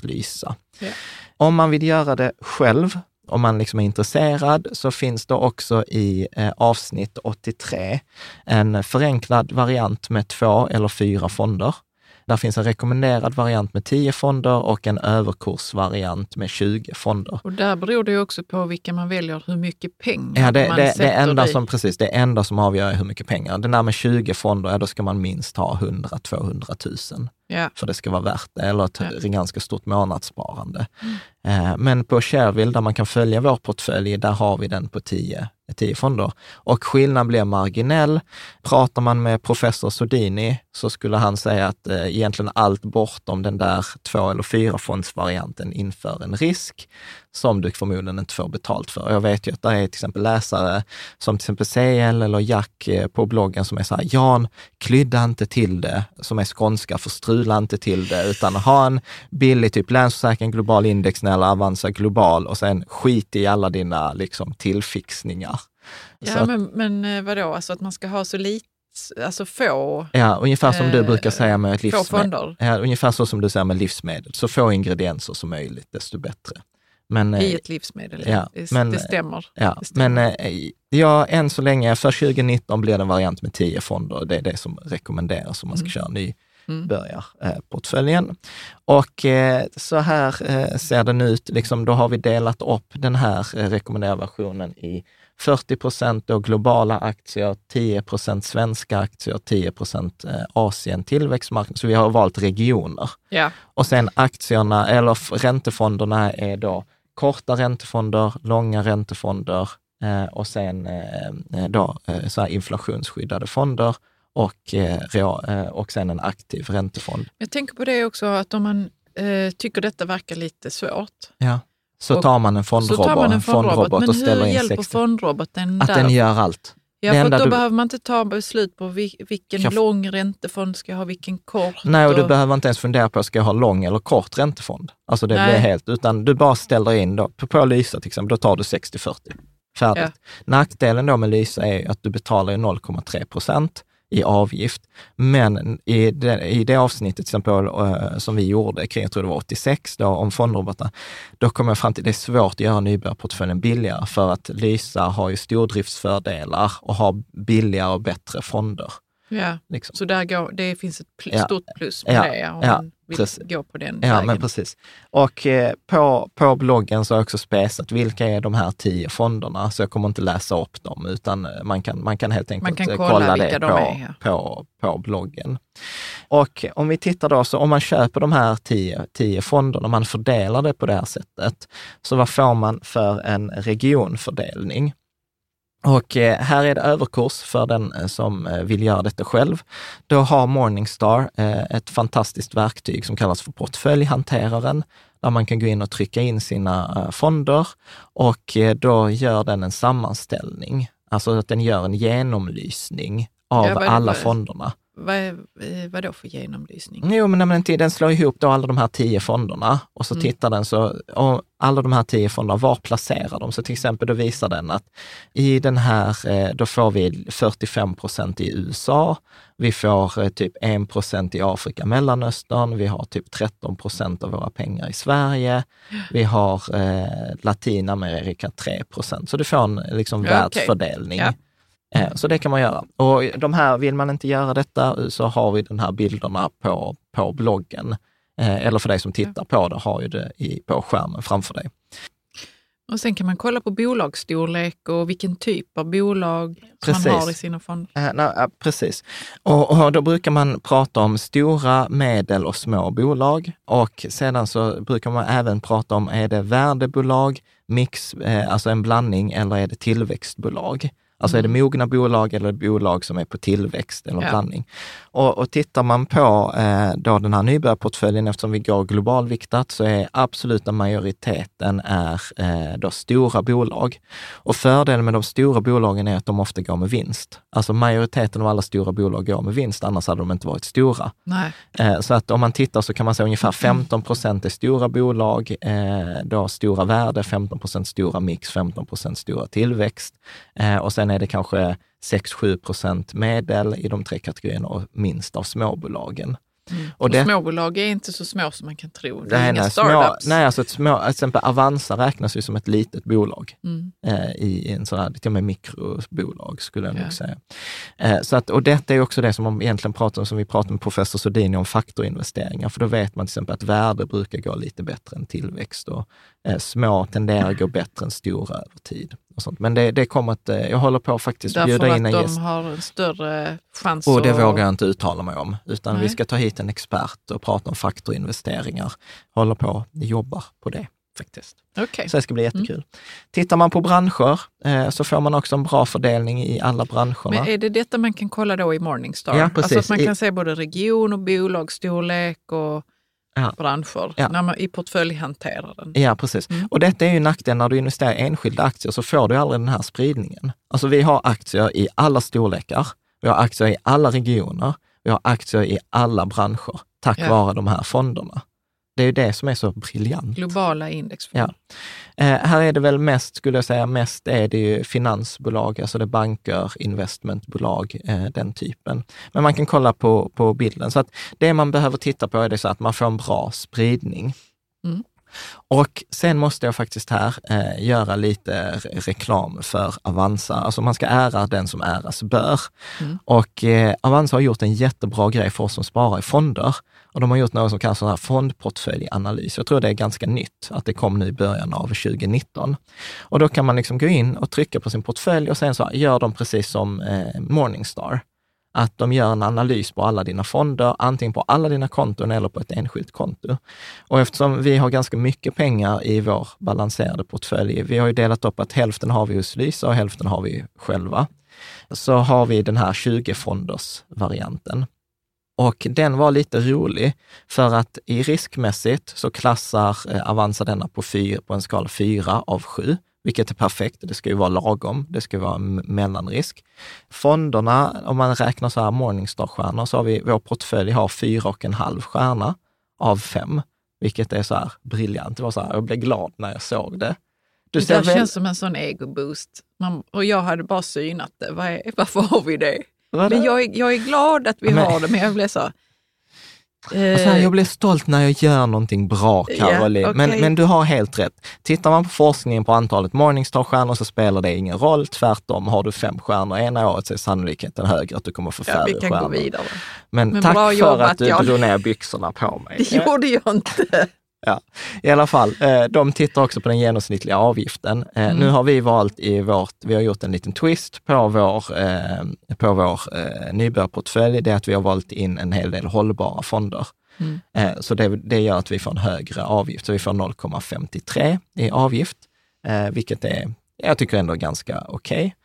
lysa. Yeah. Om man vill göra det själv om man liksom är intresserad så finns det också i eh, avsnitt 83 en förenklad variant med två eller fyra fonder där finns en rekommenderad variant med 10 fonder och en överkursvariant med 20 fonder. Och där beror det ju också på vilka man väljer, hur mycket pengar ja, det, man det, sätter det enda som, Precis, det enda som avgör är hur mycket pengar. Den där med 20 fonder, ja, då ska man minst ha 100-200 000 ja. för det ska vara värt det, eller ett ja. ganska stort månadssparande. Mm. Eh, men på Shareville, där man kan följa vår portfölj, där har vi den på 10 tio fonder. Och skillnaden blir marginell. Pratar man med professor Sodini så skulle han säga att eh, egentligen allt bortom den där två eller fyra fondsvarianten inför en risk som du förmodligen inte får betalt för. Jag vet ju att det är till exempel läsare som till exempel CL eller Jack eh, på bloggen som är så här, Jan, klydda inte till det, som är skånska, för strula inte till det, utan ha en billig typ Länsförsäkring Global Index eller Avanza Global och sen skit i alla dina liksom, tillfixningar. Ja, så men, men eh, vadå, alltså att man ska ha så lite alltså få... Ja, ungefär som eh, du brukar säga med livsmedel. Ja, ungefär så som du säger med livsmedel. Så få ingredienser som möjligt, desto bättre. Men, I eh, ett livsmedel, ja. Det, men, det stämmer. Ja, det stämmer. Men eh, ja, än så länge, för 2019 blir det en variant med 10 fonder. Det är det som rekommenderas om man ska mm. köra ny mm. börjarportföljen. Och eh, så här eh, ser den ut, liksom, då har vi delat upp den här eh, rekommenderade versionen i 40 procent globala aktier, 10 procent svenska aktier, 10 procent eh, Asien tillväxtmarknad. Så vi har valt regioner. Ja. Och sen aktierna, eller räntefonderna är då korta räntefonder, långa räntefonder eh, och sen eh, eh då, eh, så inflationsskyddade fonder och, eh, och sen en aktiv räntefond. Jag tänker på det också, att om man tycker detta verkar lite svårt, ja. Så tar man en fondrobot, man en fondrobot, men och ställer in 60. Men hur hjälper fondroboten Att där? den gör allt. Ja, för då du... behöver man inte ta beslut på vilken jag... lång räntefond ska jag ha, vilken kort. Nej, och, och du behöver inte ens fundera på, ska jag ha lång eller kort räntefond? Alltså det Nej. blir helt, utan du bara ställer in då, på, på Lysa till exempel, då tar du 60-40. Färdigt. Ja. Nackdelen då med Lysa är att du betalar 0,3 procent i avgift. Men i det, i det avsnittet till exempel, eh, som vi gjorde kring, jag tror det var 86, då, om fondrobotar, då kom jag fram till att det är svårt att göra nybörjarportföljen billigare för att Lysa har ju stordriftsfördelar och har billigare och bättre fonder. Ja, liksom. så där går, det finns ett pl stort plus med Ja. det om Ja, man vill precis. gå på den Ja, vägen. men precis. Och eh, på, på bloggen så har jag också spesat vilka är de här tio fonderna, så jag kommer inte läsa upp dem, utan eh, man kan, man kan helt enkelt kan eh, kolla kolla vilka det de på, är, ja. på, på bloggen. Och om vi tittar då, så om man köper de här tio, tio fonderna, man fördelar det på det här sättet, så vad får man för en regionfördelning? Och eh, här är det överkurs för den eh, som eh, vill göra detta själv. Då har Morningstar ett fantastiskt verktyg som kallas för portföljhanteraren, där man kan gå in och trycka in sina fonder och då gör den en sammanställning, alltså att den gör en genomlysning av alla fonderna. Vad, är, eh, vad då för genomlysning? Jo, men inte, den slår ihop då alla de här tio fonderna och så Mm. tittar den så, alla de här tio fonderna, var placerar de? Så till exempel då visar den att i den här, eh, då får vi 45 procent i USA, vi får eh, typ 1 procent i Afrika, Mellanöstern, vi har typ 13 procent av våra pengar i Sverige, vi har eh, Latinamerika 3 procent. Så du får en liksom, okej. världsfördelning. Ja. Eh, Så det kan man göra. Och de här, vill man inte göra detta så har vi de här bilderna på, på bloggen. Eh, Eller för dig som tittar på det, har ju det i, på skärmen framför dig. Och sen kan man kolla på bolagsstorlek och vilken typ av bolag Precis. man har i sina fonder. Eh, nej, eh, precis. Och, och då brukar man prata om stora, medel och små bolag. Och sedan så brukar man även prata om, är det värdebolag, mix, eh, alltså en blandning, eller är det tillväxtbolag? Alltså är det mogna bolag eller bolag som är på tillväxt eller Ja. blandning? Och, och tittar man på eh, då den här nybörjarportföljen, eftersom vi går globalviktat, så är absoluta majoriteten är eh, då stora bolag. Och fördelen med de stora bolagen är att de ofta går med vinst. Alltså majoriteten av alla stora bolag går med vinst, annars hade de inte varit stora. Eh, Så att om man tittar så kan man säga ungefär 15 procent är stora bolag, eh, då stora värde, 15 procent stora mix, 15 procent stora tillväxt. Eh, Och sen är det kanske 6-7 procent medel i de tre kategorierna och minst av småbolagen. Och, det- småbolag är inte så små som man kan tro. Det är Nej, inga nej, små, startups. nej, alltså ett små, till exempel Avanza räknas ju som ett litet bolag Mm. eh, i en sån här, till och med mikrobolag skulle jag Ja. nog säga. Eh, så att, och detta är också det som man egentligen pratar om, som vi pratade med professor Sodini om faktorinvesteringar, för då vet man till exempel att värde brukar gå lite bättre än tillväxt och eh, små tenderar att gå bättre än stora över tid. Och sånt. Men det, det kommer att, eh, jag håller på att faktiskt Därför bjuda in att en de gäst. har en större chans Och det att... vågar jag inte uttala mig om, utan vi Nej. ska ta hit en expert och prata om faktorinvesteringar. Håller på, att jobba på det faktiskt. Okej. Så det ska bli jättekul. Tittar man på branscher eh, så får man också en bra fördelning i alla branscherna. Men är det detta man kan kolla då i Morningstar? Ja, Alltså precis. att man I- kan se både region och bolagsstorlek och Ja. branscher Ja. när man, i portföljhanteraren. Ja, precis. Mm. Och detta är ju nackdelen när du investerar i enskilda aktier så får du aldrig den här spridningen. Alltså vi har aktier i alla storlekar, vi har aktier i alla regioner, vi har aktier i alla branscher tack Ja. vare de här fonderna. Det är ju det som är så briljant. Globala indexfonder. Eh, här är det väl mest, skulle jag säga, mest är det ju finansbolag, alltså det är banker, investmentbolag, eh, den typen. Men man kan kolla på, på bilden. Så att det man behöver titta på är det så att man får en bra spridning. Mm. Och sen måste jag faktiskt här eh, göra lite re- reklam för Avanza. Alltså man ska ära den som äras bör. Mm. Och eh, Avanza har gjort en jättebra grej för oss som sparar i fonder. Och de har gjort något som kallas här fondportföljanalys. Jag tror det är ganska nytt, att det kom nu i början av 2019. Och då kan man liksom gå in och trycka på sin portfölj och sen så gör de precis som eh, Morningstar. Att de gör en analys på alla dina fonder, antingen på alla dina konton eller på ett enskilt konto. Och eftersom vi har ganska mycket pengar i vår balanserade portfölj, vi har ju delat upp att hälften har vi hos Lysa och hälften har vi själva, så har vi den här 20-fonders varianten. Och den var lite rolig för att i riskmässigt så klassar eh, Avanza denna på, fyr, på en skala 4 av 7, vilket är perfekt. Det ska ju vara lagom, det ska vara en mellanrisk. Fonderna, om man räknar så här Morningstar-stjärnor, så har vi, vår portfölj har fyra och en halv stjärna av fem, vilket är så här briljant. Det var så här, jag blev glad när jag såg det. Du Det där väl, känns som en sån egoboost. Man, och jag hade bara synat det. Vad är, varför har vi det? Vadå? Men jag är, jag är glad att vi Men- har det, men jag blev så... Alltså, jag blir stolt när jag gör någonting bra, Caroline. Yeah, okay. men, men du har helt rätt. Tittar man på forskningen på antalet Morningstar-stjärnor så spelar det ingen roll. Tvärtom, har du fem stjärnor ena året så är sannolikheten högre att du kommer få färre ja, vi kan stjärnor. Gå vidare. Men, men tack för att du Jan. drog ner byxorna på mig. Det gjorde jag inte. Ja, i alla fall. Eh, de tittar också på den genomsnittliga avgiften. Eh, mm. Nu har vi valt i vårt, vi har gjort en liten twist på vår, eh, på vår nybörjarportfölj, det är att vi har valt in en hel del hållbara fonder. Mm. Så det, det gör att vi får en högre avgift, så vi får 0,53 i avgift, vilket är, jag tycker ändå är ganska okej.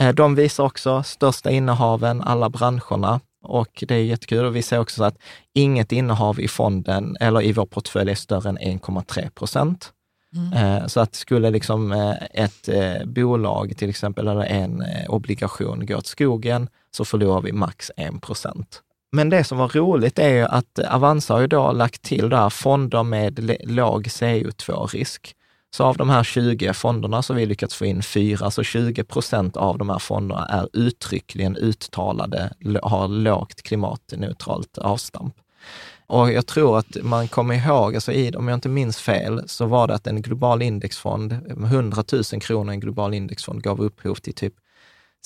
Okay. De visar också största innehaven, alla branscherna. Och det är jättekul. Och vi ser också att inget innehav i fonden eller i vår portfölj är större än 1,3 procent. Mm. Eh, så att skulle liksom eh, ett eh, bolag till exempel eller en obligation gå åt skogen så förlorar vi max 1 procent. Men det som var roligt är ju att Avanza har ju då lagt till där fonder med låg CO2-risk. Så av de här 20 fonderna så har vi lyckats få in fyra, så 20 procent av de här fonderna är uttryckligen uttalade, har lågt klimatneutralt avstamp. Och jag tror att man kommer ihåg, alltså i, om jag inte minns fel, så var det att en global indexfond, 100 000 kronor i en global indexfond gav upphov till typ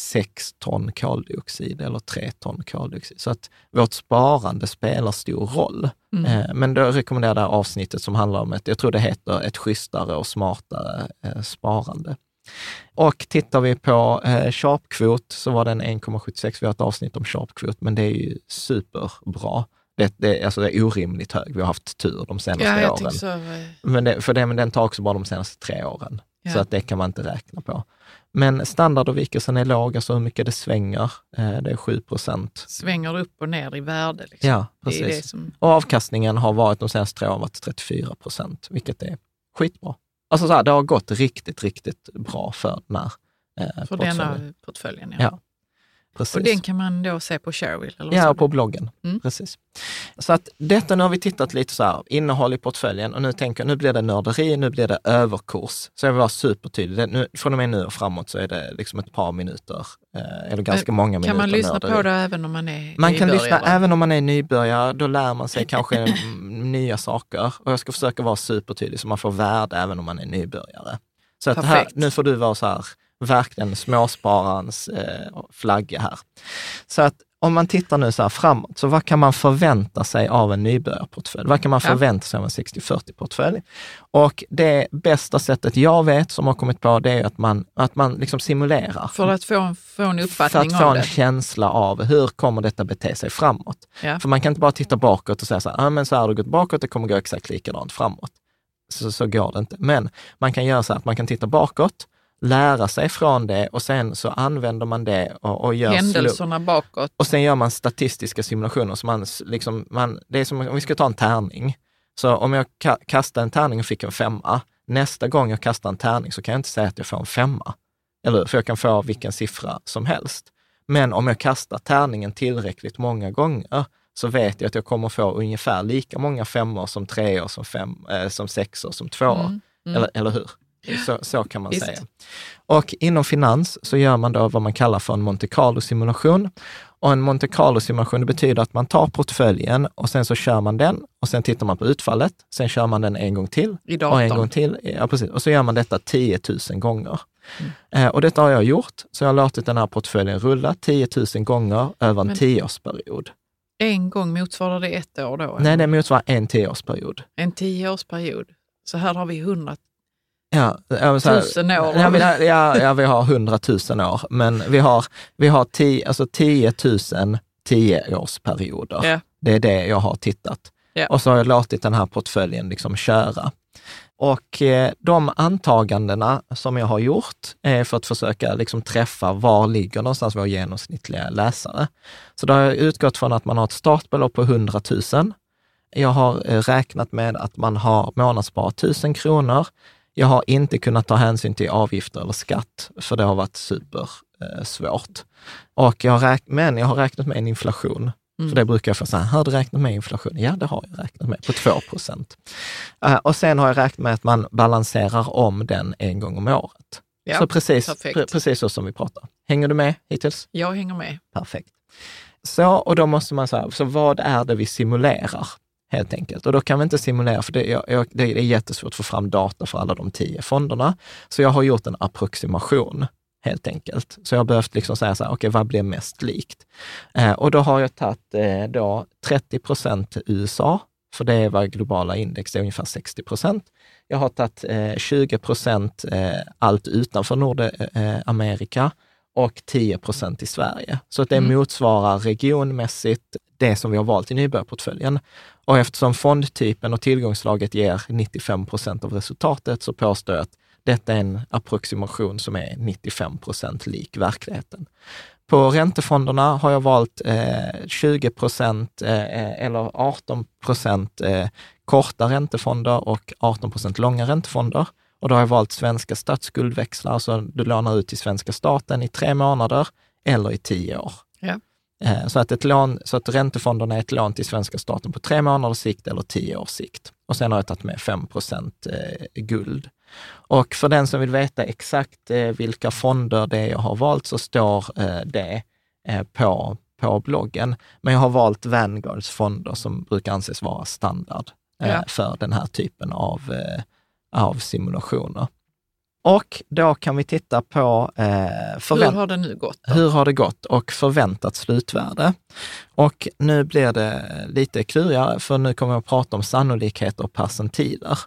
6 ton koldioxid eller 3 ton koldioxid. Så att vårt sparande spelar stor roll. Mm. Eh, men då rekommenderar jag det här avsnittet som handlar om ett, jag tror det heter ett schysstare och smartare eh, sparande. Och tittar vi på eh, sharpkvot så var den 1,76. Vi har ett avsnitt om sharpkvot, men det är ju superbra. Det, det, alltså det är orimligt hög. Vi har haft tur de senaste ja, åren. Men, det, för det, men den tar också bara de senaste tre åren. Ja. Så att det kan man inte räkna på. Men standardavvikelsen är låg, alltså hur mycket det svänger. Eh, det är 7 procent. Svänger upp och ner i värde. Liksom. Ja, precis. Det det som... Och avkastningen har varit de senaste tre åren varit 34 procent, vilket är skitbra. Alltså så här, det har gått riktigt, riktigt bra för den här eh, För denna portföljen, ja. ja. Precis. Och den kan man då se på Sharewill? Eller ja, på bloggen. Mm. Precis. Så att detta, nu har vi tittat lite så här, innehåll i portföljen och nu tänker jag, nu blir det nörderi, nu blir det överkurs. Så jag vill vara supertydlig. Nu, från och med nu och framåt så är det liksom ett par minuter, eh, eller ganska Men, många kan minuter. Kan man lyssna nörderi. på det även om man är Man nybörjare? kan lyssna även om man är nybörjare, då lär man sig kanske nya saker. Och jag ska försöka vara supertydlig så man får värde även om man är nybörjare. Så att här, nu får du vara så här, verkligen småspararens eh, flagga här. Så att om man tittar nu så här framåt, så vad kan man förvänta sig av en nybörjarportfölj? Vad kan man förvänta sig av en 60-40-portfölj? Och det bästa sättet jag vet som har kommit på, det är att man, att man liksom simulerar. För att få, få en uppfattning av det? För att få en känsla av hur kommer detta bete sig framåt? Ja. För man kan inte bara titta bakåt och säga så här, ah, men så här har det gått bakåt, det kommer gå exakt likadant framåt. Så, så går det inte. Men man kan göra så här att man kan titta bakåt, lära sig från det och sen så använder man det och, och gör Händelserna bakåt. Och sen gör man statistiska simulationer. Så man, liksom, man, det är som om vi ska ta en tärning. Så om jag ka kastar en tärning och fick en femma, nästa gång jag kastar en tärning så kan jag inte säga att jag får en femma. Eller För jag kan få vilken siffra som helst. Men om jag kastar tärningen tillräckligt många gånger så vet jag att jag kommer få ungefär lika många femmor som treor, som, fem, eh, som sexor, som tvåor. Mm. Mm. Eller, eller hur? Så, så kan man Visst. säga. Och inom finans så gör man då vad man kallar för en Monte Carlo-simulation. Och en Monte Carlo-simulation betyder att man tar portföljen och sen så kör man den och sen tittar man på utfallet. Sen kör man den en gång till och en gång till. Ja, precis. Och så gör man detta 10 000 gånger. Mm. Eh, och detta har jag gjort, så jag har låtit den här portföljen rulla 10 000 gånger över en Men, tioårsperiod. En gång motsvarar det ett år då? Nej, det motsvarar en tioårsperiod. En tioårsperiod. Så här har vi 100 Ja, här, tusen år? Ja, vi, ja, ja, vi har hundratusen år, men vi har, vi har tio, alltså 10 000 tioårsperioder. Ja. Det är det jag har tittat. Ja. Och så har jag låtit den här portföljen liksom köra. Och eh, de antagandena som jag har gjort är för att försöka liksom träffa var ligger någonstans vår genomsnittliga läsare. Så då har jag utgått från att man har ett startbelopp på 100 000. Jag har eh, räknat med att man har månadssparat 1000 kronor. Jag har inte kunnat ta hänsyn till avgifter eller skatt, för det har varit supersvårt. Och jag räk- men jag har räknat med en inflation. Mm. För det brukar jag få säga, har du räknat med inflation? Ja, det har jag räknat med, på 2 procent. Uh, och sen har jag räknat med att man balanserar om den en gång om året. Ja, så precis, pre- precis så som vi pratar. Hänger du med hittills? Jag hänger med. Perfekt. Så, och då måste man säga, så vad är det vi simulerar? Helt enkelt. Och då kan vi inte simulera, för det, jag, det är jättesvårt att få fram data för alla de tio fonderna. Så jag har gjort en approximation helt enkelt. Så jag har behövt liksom säga så här, okej, okay, vad blir mest likt? Eh, och då har jag tagit eh, då 30 procent USA, för det är vad globala index är, ungefär 60 procent. Jag har tagit eh, 20 procent eh, allt utanför Nordamerika eh, och 10 procent i Sverige. Så att det mm. motsvarar regionmässigt det som vi har valt i nybörjarportföljen. Och eftersom fondtypen och tillgångslaget ger 95 procent av resultatet så påstår jag att detta är en approximation som är 95 procent lik verkligheten. På räntefonderna har jag valt eh, 20 procent eh, eller 18 procent eh, korta räntefonder och 18 procent långa räntefonder. Och då har jag valt svenska statsskuldväxlar, alltså du lånar ut till svenska staten i tre månader eller i tio år. Eh, så att, ett lån, så att räntefonderna är ett lån till svenska staten på tre månaders sikt eller tio års sikt. Och sen har jag tagit med 5 procent eh, guld. Och för den som vill veta exakt eh, vilka fonder det är jag har valt så står det på, på bloggen. Men jag har valt Vanguards fonder som brukar anses vara standard ja. för den här typen av, av simulationer. Och då kan vi titta på eh, hur har det nu gått? Då? Hur har det gått och förväntat slutvärde. Och nu blir det lite klurigare, för nu kommer jag att prata om sannolikheter och percentiler.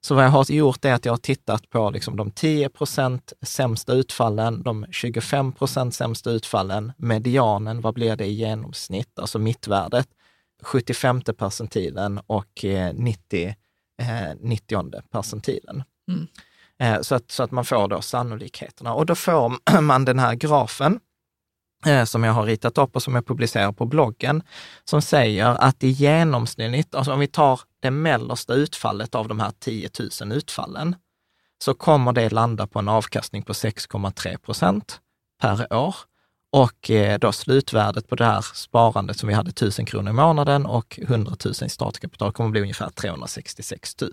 Så vad jag har gjort är att jag har tittat på liksom de 10 procent sämsta utfallen, de 25 procent sämsta utfallen, medianen, vad blir det i genomsnitt, alltså mittvärdet, 75 percentilen och 90, eh, 90 eh, percentilen. Mm. Eh, så att, så att man får då sannolikheterna. Och då får man den här grafen eh, som jag har ritat upp och som jag publicerar på bloggen, som säger att i genomsnitt, alltså om vi tar det mellersta utfallet av de här 10 000 utfallen, så kommer det landa på en avkastning på 6,3 procent per år. Och eh, då slutvärdet på det här sparandet som vi hade 1000 kronor i månaden och 100 000 i startkapital kommer att bli ungefär 366 000.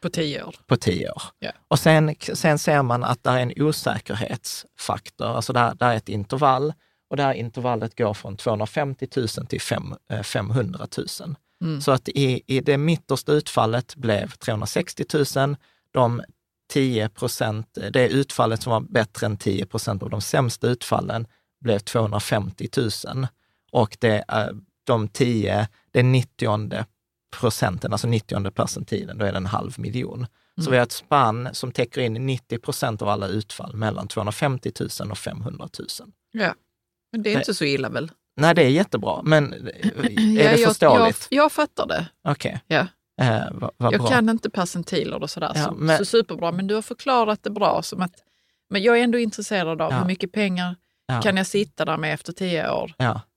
På tio år? På tio år. Yeah. Och sen, sen ser man att det är en osäkerhetsfaktor, alltså det är ett intervall och det här intervallet går från 250 000 till 5, 500 000. Mm. Så att i, i det mittersta utfallet blev 360 000. De 10 procent, det utfallet som var bättre än 10 procent av de sämsta utfallen blev 250 000. Och det, de 10, det 90 procenten, alltså 90 percentilen, då är det en halv miljon. Mm. Så vi har ett spann som täcker in 90 procent av alla utfall mellan 250 000 och 500 000. Ja, men det är det, inte så illa väl? Nej, det är jättebra, men är ja, det förståeligt? Jag, jag, fattar det. Okej. Okay. Ja. Eh, va, va jag bra. kan inte percentiler och sådär, ja, så, men, så superbra, men du har förklarat det bra. Som att, men jag är ändå intresserad av ja. hur mycket pengar kan jag sitta där med efter tio år?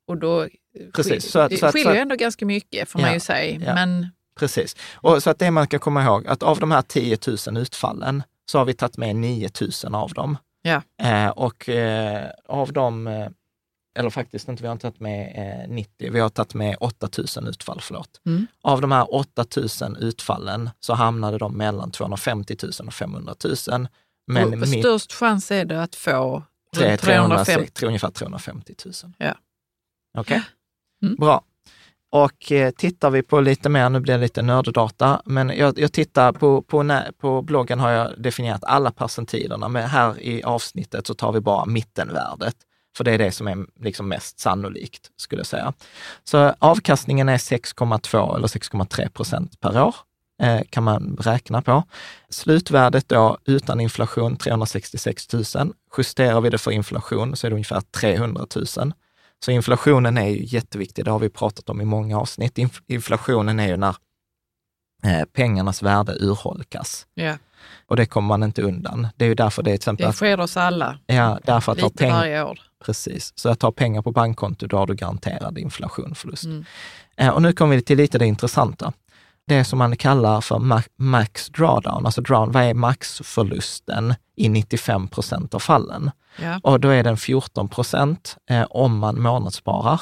Och då Precis. Så att, så att, skiljer ju ändå ganska mycket får ja, man ju säga. Ja, men... Precis. Och så att det man ska komma ihåg, att av de här 10 000 utfallen så har vi tagit med 9 000 av dem. Ja. Eh, och eh, av dem, eh, eller faktiskt inte, vi har inte tagit med 90, eh, vi har tagit med 8 000 utfall, förlåt. Mm. Av de här 8 000 utfallen så hamnade de mellan 250 000 och 500 000. Men och störst chans är det att få 350. ungefär 350 000. Ja. Okej? Okay? Mm. Bra. Och eh, tittar vi på lite mer, nu blir det lite nörddata, men jag, jag tittar på, på, på bloggen har jag definierat alla percentilerna, men här i avsnittet så tar vi bara mittenvärdet. För det är det som är liksom mest sannolikt, skulle jag säga. Så avkastningen är 6,2 eller 6,3 procent per år, eh, kan man räkna på. Slutvärdet då utan inflation 366 000. Justerar vi det för inflation så är det ungefär 300 000. Så inflationen är ju jätteviktig, det har vi pratat om i många avsnitt. inflationen är ju när eh, pengarnas värde urholkas. Yeah. Och det kommer man inte undan. Det är ju därför det är till exempel... Det sker oss alla. Ja, därför att Lite peng- varje år. Precis. Så att ha pengar på bankkonto, då har du garanterad inflationförlust. Mm. Eh, och nu kommer vi till lite det intressanta det som man kallar för max drawdown, alltså drawn, vad är maxförlusten i 95 procent av fallen? Ja. Och då är den 14 procent eh, om man månadssparar.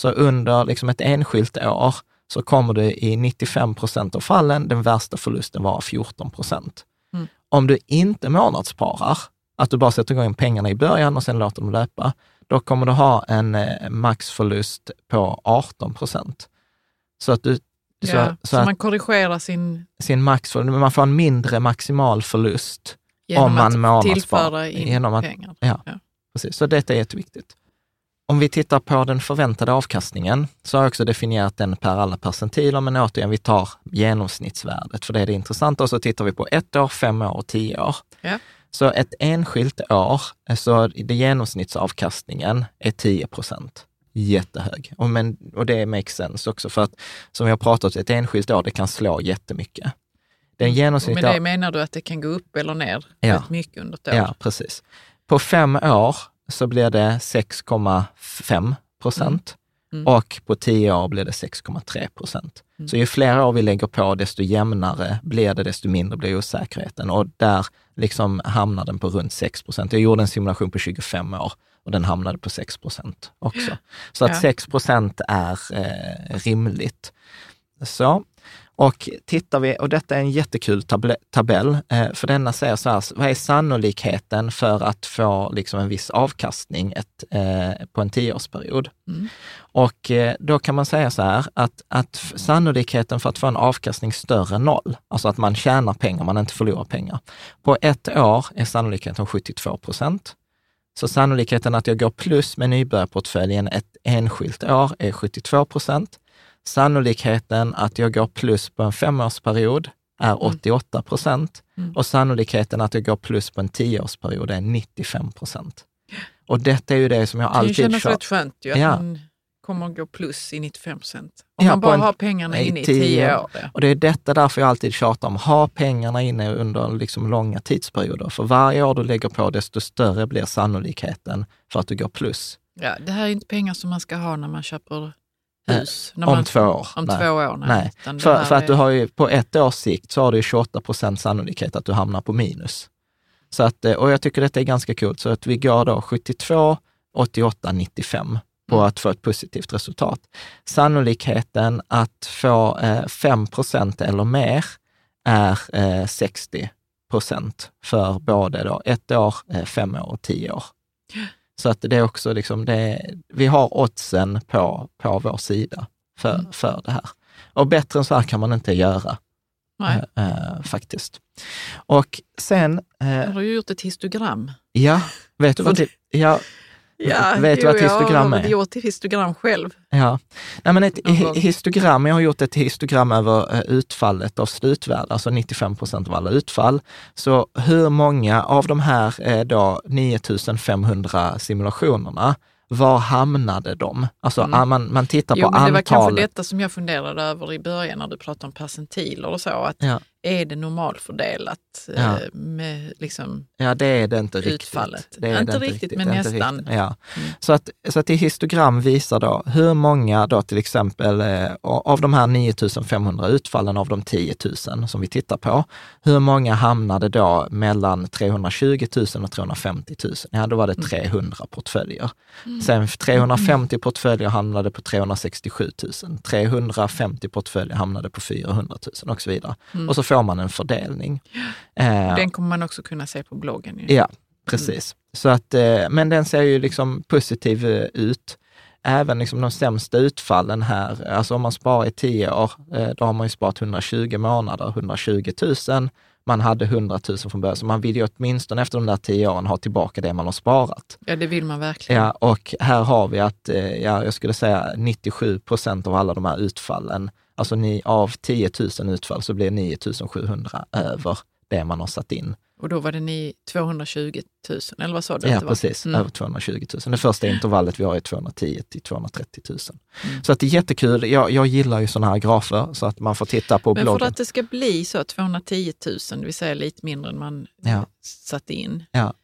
Så under liksom ett enskilt år så kommer du i 95 procent av fallen den värsta förlusten vara 14 procent. Mm. Om du inte månadssparar, att du bara sätter igång pengarna i början och sen låter dem löpa, då kommer du ha en eh, maxförlust på 18 procent. Så att du så, ja, så, så att, man korrigerar sin... Sin maxförlust, man får en mindre maximal förlust om man att tillföra in genom att, pengar. Ja, ja, precis. Så detta är jätteviktigt. Om vi tittar på den förväntade avkastningen så har jag också definierat den per alla percentiler, men återigen, vi tar genomsnittsvärdet, för det är det intressanta. Och så tittar vi på ett år, fem år och tio år. Ja. Så ett enskilt år, så det genomsnittsavkastningen är 10 procent. Jättehög. Och, men, och det makes sense också, för att som vi har pratat om, ett enskilt år, det kan slå jättemycket. Den mm. genomsnittliga... Med det menar du att det kan gå upp eller ner ja. rätt mycket under ett år? Ja, precis. På fem år så blir det 6,5 procent mm. mm. och på 10 år blir det 6,3 procent. Mm. Så ju fler år vi lägger på, desto jämnare blir det, desto mindre blir osäkerheten och där liksom hamnar den på runt 6 procent. Jag gjorde en simulation på 25 år och den hamnade på 6 procent också. Så att ja. 6 procent är eh, rimligt. Så, och tittar vi, och detta är en jättekul tabell, eh, för denna säger så här, vad är sannolikheten för att få liksom en viss avkastning ett, eh, på en tioårsperiod? Mm. Och eh, då kan man säga så här, att, att sannolikheten för att få en avkastning större än noll, alltså att man tjänar pengar, man inte förlorar pengar. På ett år är sannolikheten 72 procent. Så sannolikheten att jag går plus med nybörjarportföljen ett enskilt år är 72 procent. Sannolikheten att jag går plus på en femårsperiod är 88 mm. procent mm. och sannolikheten att jag går plus på en tioårsperiod är 95 procent. Och detta är ju det som jag alltid... Det känns rätt skönt att ja. Kommer gå plus i 95 procent. Om ja, man bara en, har pengarna inne i tio år. Och det är detta därför jag alltid tjatar om, ha pengarna inne under liksom långa tidsperioder. För varje år du lägger på, desto större blir sannolikheten för att du går plus. Ja, det här är inte pengar som man ska ha när man köper hus? om man, två år. Om nej. två år, nej. nej. För, för att är... du har ju, på ett års sikt så har du 28 procent sannolikhet att du hamnar på minus. Så att, eh, och jag tycker detta är ganska kul, så att vi går då 72, 88, 95 på mm. att få ett positivt resultat. Sannolikheten att få eh, 5 procent eller mer är eh, 60 procent för både då ett år, eh, fem år och tio år. Så att det är också liksom, det, vi har oddsen på, på vår sida för, mm. för det här. Och bättre än så här kan man inte göra. Äh, äh, faktiskt. Och sen... Äh, har du gjort ett histogram? Ja, vet du vad det, ja, Ja, Vet du vad ett histogram är? Jag har gjort ett histogram själv. Ja. Nej, men ett histogram, jag har gjort ett histogram över eh, utfallet av slutvärde, alltså 95 procent av alla utfall. Så hur många av de här då 9500 simulationerna var hamnade de? Alltså mm. man, man tittar jo, på antalet. Det var kanske detta som jag funderade över i början när du pratade om percentiler och så. Att ja. Är det normalfördelat ja. Eh, med liksom Ja, det är det inte utfallet? riktigt. Det är inte, inte riktigt, men nästan. Riktigt. Ja. Mm. Så, att, så att i histogram visar då hur många då till exempel eh, av de här 9500 utfallen av de 10 000 som vi tittar på, hur många hamnade då mellan 320 000 och 350 000? Ja, då var det 300 mm. portföljer. Mm. Sen 350 portföljer hamnade på 367 000. 350 portföljer hamnade på 400 000 och så vidare. Mm. Och så får man en fördelning. Eh, den kommer man också kunna se på bloggen. Ju. Ja, precis. Mm. Så att, eh, men den ser ju liksom positiv eh, ut. Även liksom de sämsta utfallen här, alltså om man sparar i 10 år, då har man ju sparat 120 månader, 120 000. Man hade 100 000 från början, så man vill ju åtminstone efter de där 10 åren ha tillbaka det man har sparat. Ja, det vill man verkligen. Ja, och här har vi att, ja, jag skulle säga 97 procent av alla de här utfallen Alltså ni, av 10 000 utfall så blir 9 700 över det man har satt in. Och då var det ni 220 000, eller vad sa du? Ja, precis. Mm. Över 220 000. Det första intervallet vi har är 210 till 230 000. Mm. Så att det är jättekul. Jag, jag gillar ju sådana här grafer så att man får titta på Men bloggen. Men för att det ska bli så, 210 000, det vill säga lite mindre än man ja. satte in. Ja.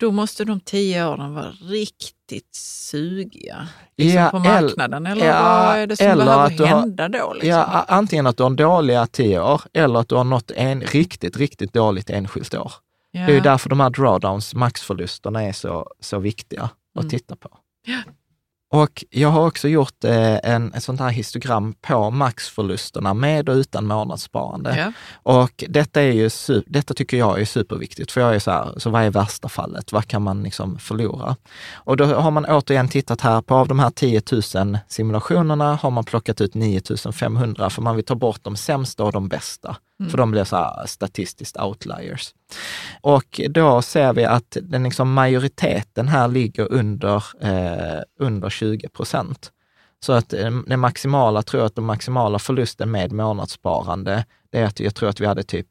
Då måste de tio åren vara riktigt sugiga liksom ja, på marknaden, eller ja, vad är det som behöver hända har, då? Liksom? Ja, antingen att du har dåliga tio år eller att du har nått en riktigt, riktigt dåligt enskilt år. Ja. Det är därför de här drawdowns, maxförlusterna, är så, så viktiga att mm. titta på. Och jag har också gjort eh, en, ett sånt här histogram på maxförlusterna med och utan månadssparande. Ja. Och detta, är ju, detta tycker jag är superviktigt, för jag är så här, så vad är värsta fallet? Vad kan man liksom förlora? Och då har man återigen tittat här på av de här 10 000 simulationerna har man plockat ut 9 500, för man vill ta bort de sämsta och de bästa. Mm. För de blir så här statistiskt outliers. Och då ser vi att den liksom majoriteten här ligger under, eh, under 20 procent. Så att eh, den maximala, tror jag att den maximala förlusten med månadssparande, det är att jag tror att vi hade typ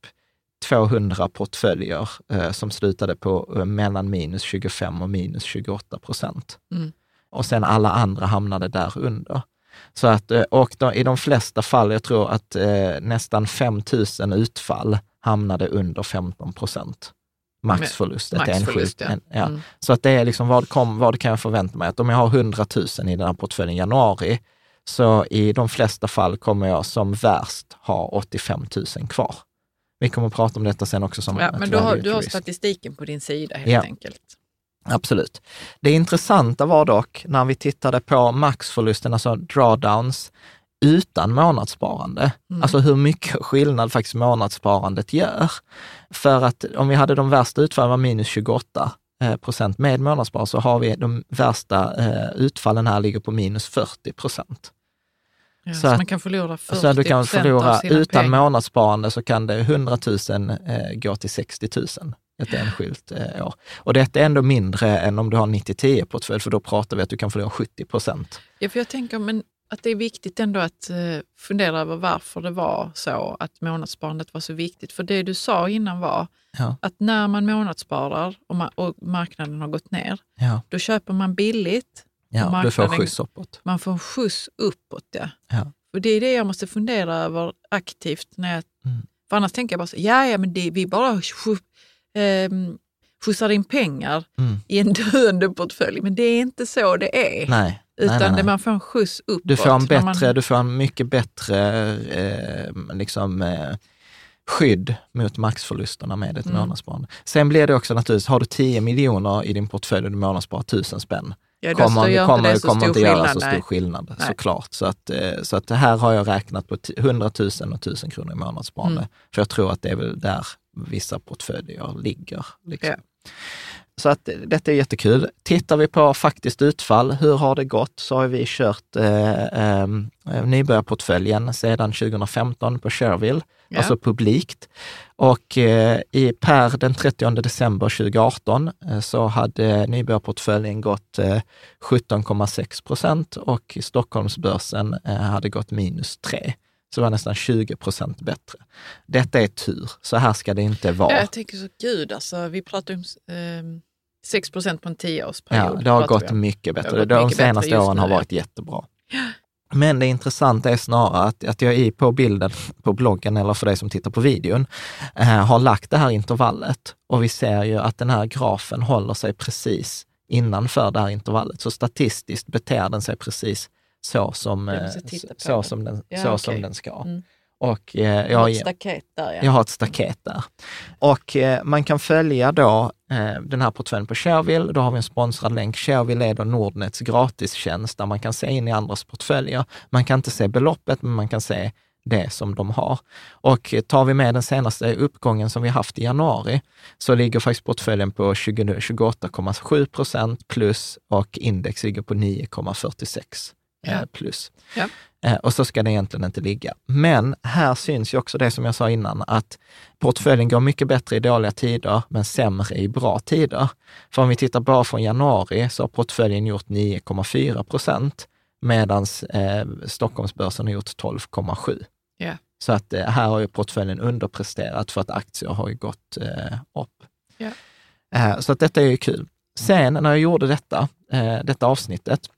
200 portföljer eh, som slutade på eh, mellan minus 25 och minus 28 procent. Mm. Och sen alla andra hamnade där under. Så att, eh, och då, i de flesta fall, jag tror att eh, nästan 5 000 utfall hamnade under 15 procent maxförlust. Maxförlust, enskilt, ja. ja. Mm. Så att det är liksom, vad, kom, vad kan jag förvänta mig? Att om jag har 100 000 i den här portföljen i januari, så i de flesta fall kommer jag som värst ha 85 000 kvar. Vi kommer att prata om detta sen också. Som ja, men du har, du har statistiken på din sida helt ja. enkelt. Absolut. Det intressanta var dock när vi tittade på maxförlusten, alltså drawdowns, utan månadssparande. Mm. Alltså hur mycket skillnad faktiskt månadssparandet gör. För att om vi hade de värsta utfallen var minus 28 eh, procent med månadsspar så har vi de värsta eh, utfallen här ligger på minus 40 procent. Ja, så, så att, man kan förlora 40 så du kan förlora utan pengar. månadssparande så kan det 100 000 eh, gå till 60 000 ett enskilt eh, år. Och detta är ändå mindre än om du har 90-10 portfölj, för då pratar vi att du kan förlora 70 procent. Ja, för jag tänker men att det är viktigt ändå att eh, fundera över varför det var så att månadssparandet var så viktigt. För det du sa innan var ja. att när man månadssparar och, ma och, marknaden har gått ner, ja. då köper man billigt. Ja, du får skjuts uppåt. Man får skjuts uppåt, ja. ja. För det är det jag måste fundera över aktivt. När jag, mm. För annars tänker jag bara så, ja, ja men det, vi bara eh, skjutsar in pengar mm. i en döende portfölj. Men det är inte så det är. Nej. Utan nej, nej, man får en skjuts uppåt. Du får en, bättre, man... du får en mycket bättre eh, liksom, eh, skydd mot maxförlusterna med ett mm. månadssparande. Sen blir det också naturligtvis, har du 10 miljoner i din portfölj och du månadssparar 1000 spänn, Ja, kommer, det kommer, inte, kommer inte göra så stor skillnad nej. såklart. Så att, eh, så att här har jag räknat på 100 000 och 1000 kronor i månadssparande. Mm. För jag tror att det är väl där vissa portföljer ligger. Liksom. Ja. Så att detta är jättekul. Tittar vi på faktiskt utfall, hur har det gått? Så har vi kört eh, eh, nybörjarportföljen sedan 2015 på Shareville, ja. alltså publikt. Och eh, i, per den 30 december 2018 eh, så hade nybörjarportföljen gått eh, 17,6 procent och Stockholmsbörsen eh, hade gått minus 3 så var nästan 20 procent bättre. Detta är tur, så här ska det inte vara. Jag tänker så, gud alltså, vi pratar om eh, 6 procent på en tioårsperiod. Ja, det har gått mycket bättre. Gått De mycket senaste åren nu, har varit jättebra. Men det intressanta är snarare att, att jag i på bilden på bloggen, eller för dig som tittar på videon, eh, har lagt det här intervallet. Och vi ser ju att den här grafen håller sig precis innanför det här intervallet. Så statistiskt beter den sig precis så som, eh, så, som, den, ja, så okay. som den ska. Mm. Och, eh, jag, har ett staket där, ja. jag har ett staket där. Och eh, man kan följa då eh, den här portföljen på Shareville. Då har vi en sponsrad länk. Shareville är då Nordnets gratistjänst där man kan se in i andras portföljer. Man kan inte se beloppet, men man kan se det som de har. Och tar vi med den senaste uppgången som vi haft i januari, så ligger faktiskt portföljen på 28,7 procent plus och index ligger på 9,46 ja. Eh, plus. Ja. Eh, och så ska det egentligen inte ligga. Men här syns ju också det som jag sa innan, att portföljen går mycket bättre i dåliga tider, men sämre i bra tider. För om vi tittar bara från januari så har portföljen gjort 9,4 procent, medan eh, Stockholmsbörsen har gjort 12,7. Yeah. Så att eh, här har ju portföljen underpresterat för att aktier har ju gått eh, upp. Yeah. så att detta är ju kul. Sen när jag gjorde detta, eh, detta avsnittet,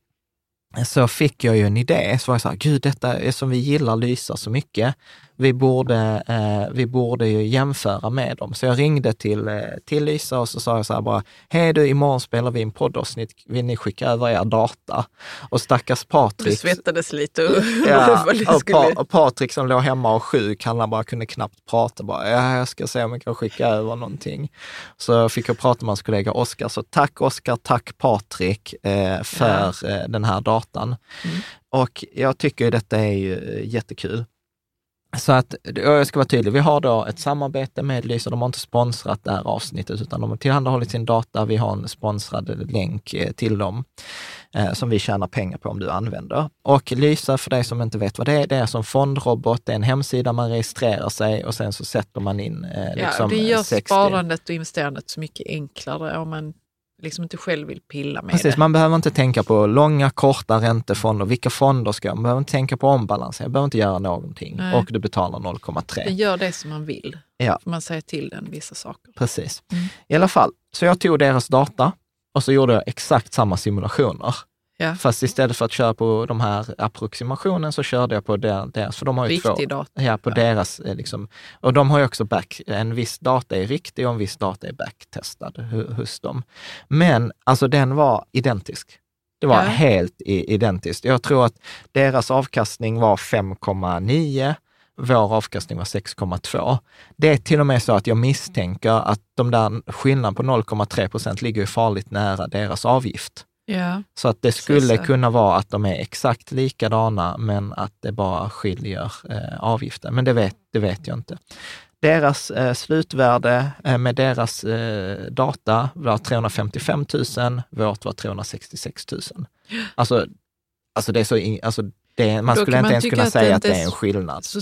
så fick jag ju en idé. Så var jag så här, gud, detta som vi gillar Lysa så mycket vi borde, eh, vi borde ju jämföra med dem. Så jag ringde till, eh, till Lisa och så sa jag så här bara, hej du, imorgon spelar vi en poddavsnitt, vill ni skicka över er data? Och stackars Patrik. Du svettades lite. Och, ja, och, pa, och Patrik som låg hemma och sjuk, han bara kunde knappt prata. Bara, ja, jag ska se om jag kan skicka över någonting. Så fick jag prata med hans kollega Oskar. Så tack Oskar, tack Patrik eh, för ja. eh, den här datan. Mm. Och jag tycker detta är ju jättekul. Så att, jag ska vara tydlig, vi har då ett samarbete med Lysa. De har inte sponsrat det här avsnittet, utan de har tillhandahållit sin data. Vi har en sponsrad länk eh, till dem eh, som vi tjänar pengar på om du använder. Och Lysa, för dig som inte vet vad det är, det är som fondrobot. Det är en hemsida, man registrerar sig och sen så sätter man in eh, liksom, ja, det gör 60. sparandet och investerandet så mycket enklare om man liksom inte själv vill pilla med Precis, det. man behöver inte tänka på långa, korta räntefonder. Vilka fonder ska jag? Man behöver inte tänka på ombalans. Jag behöver inte göra någonting Nej. och du betalar 0,3. Den gör det som man vill. Ja. Man säger till den vissa saker. Precis. Mm. I alla fall, så jag tog deras data och så gjorde jag exakt samma simulationer. Ja. Fast istället för att köra på de här approximationen så körde jag på deras, för de har ju Riktig två. data. Ja, på ja. deras, eh, liksom, och de har ju också back, en viss data är riktig och en viss data är backtestad hos dem. Men alltså den var identisk. Det var ja. helt identiskt. Jag tror att deras avkastning var 5,9 vår avkastning var 6,2. Det är till och med så att jag misstänker att de där skillnaden på 0,3 procent ligger farligt nära deras avgift. Ja, så att det skulle kunna vara att de är exakt likadana, men att det bara skiljer eh, avgiften. Men det vet, det vet jag inte. Deras eh, slutvärde eh, med deras eh, data var 355 000, vårt var 366 000. Alltså, alltså det är så, alltså det, man då skulle inte ens kunna säga att det är en skillnad. Så,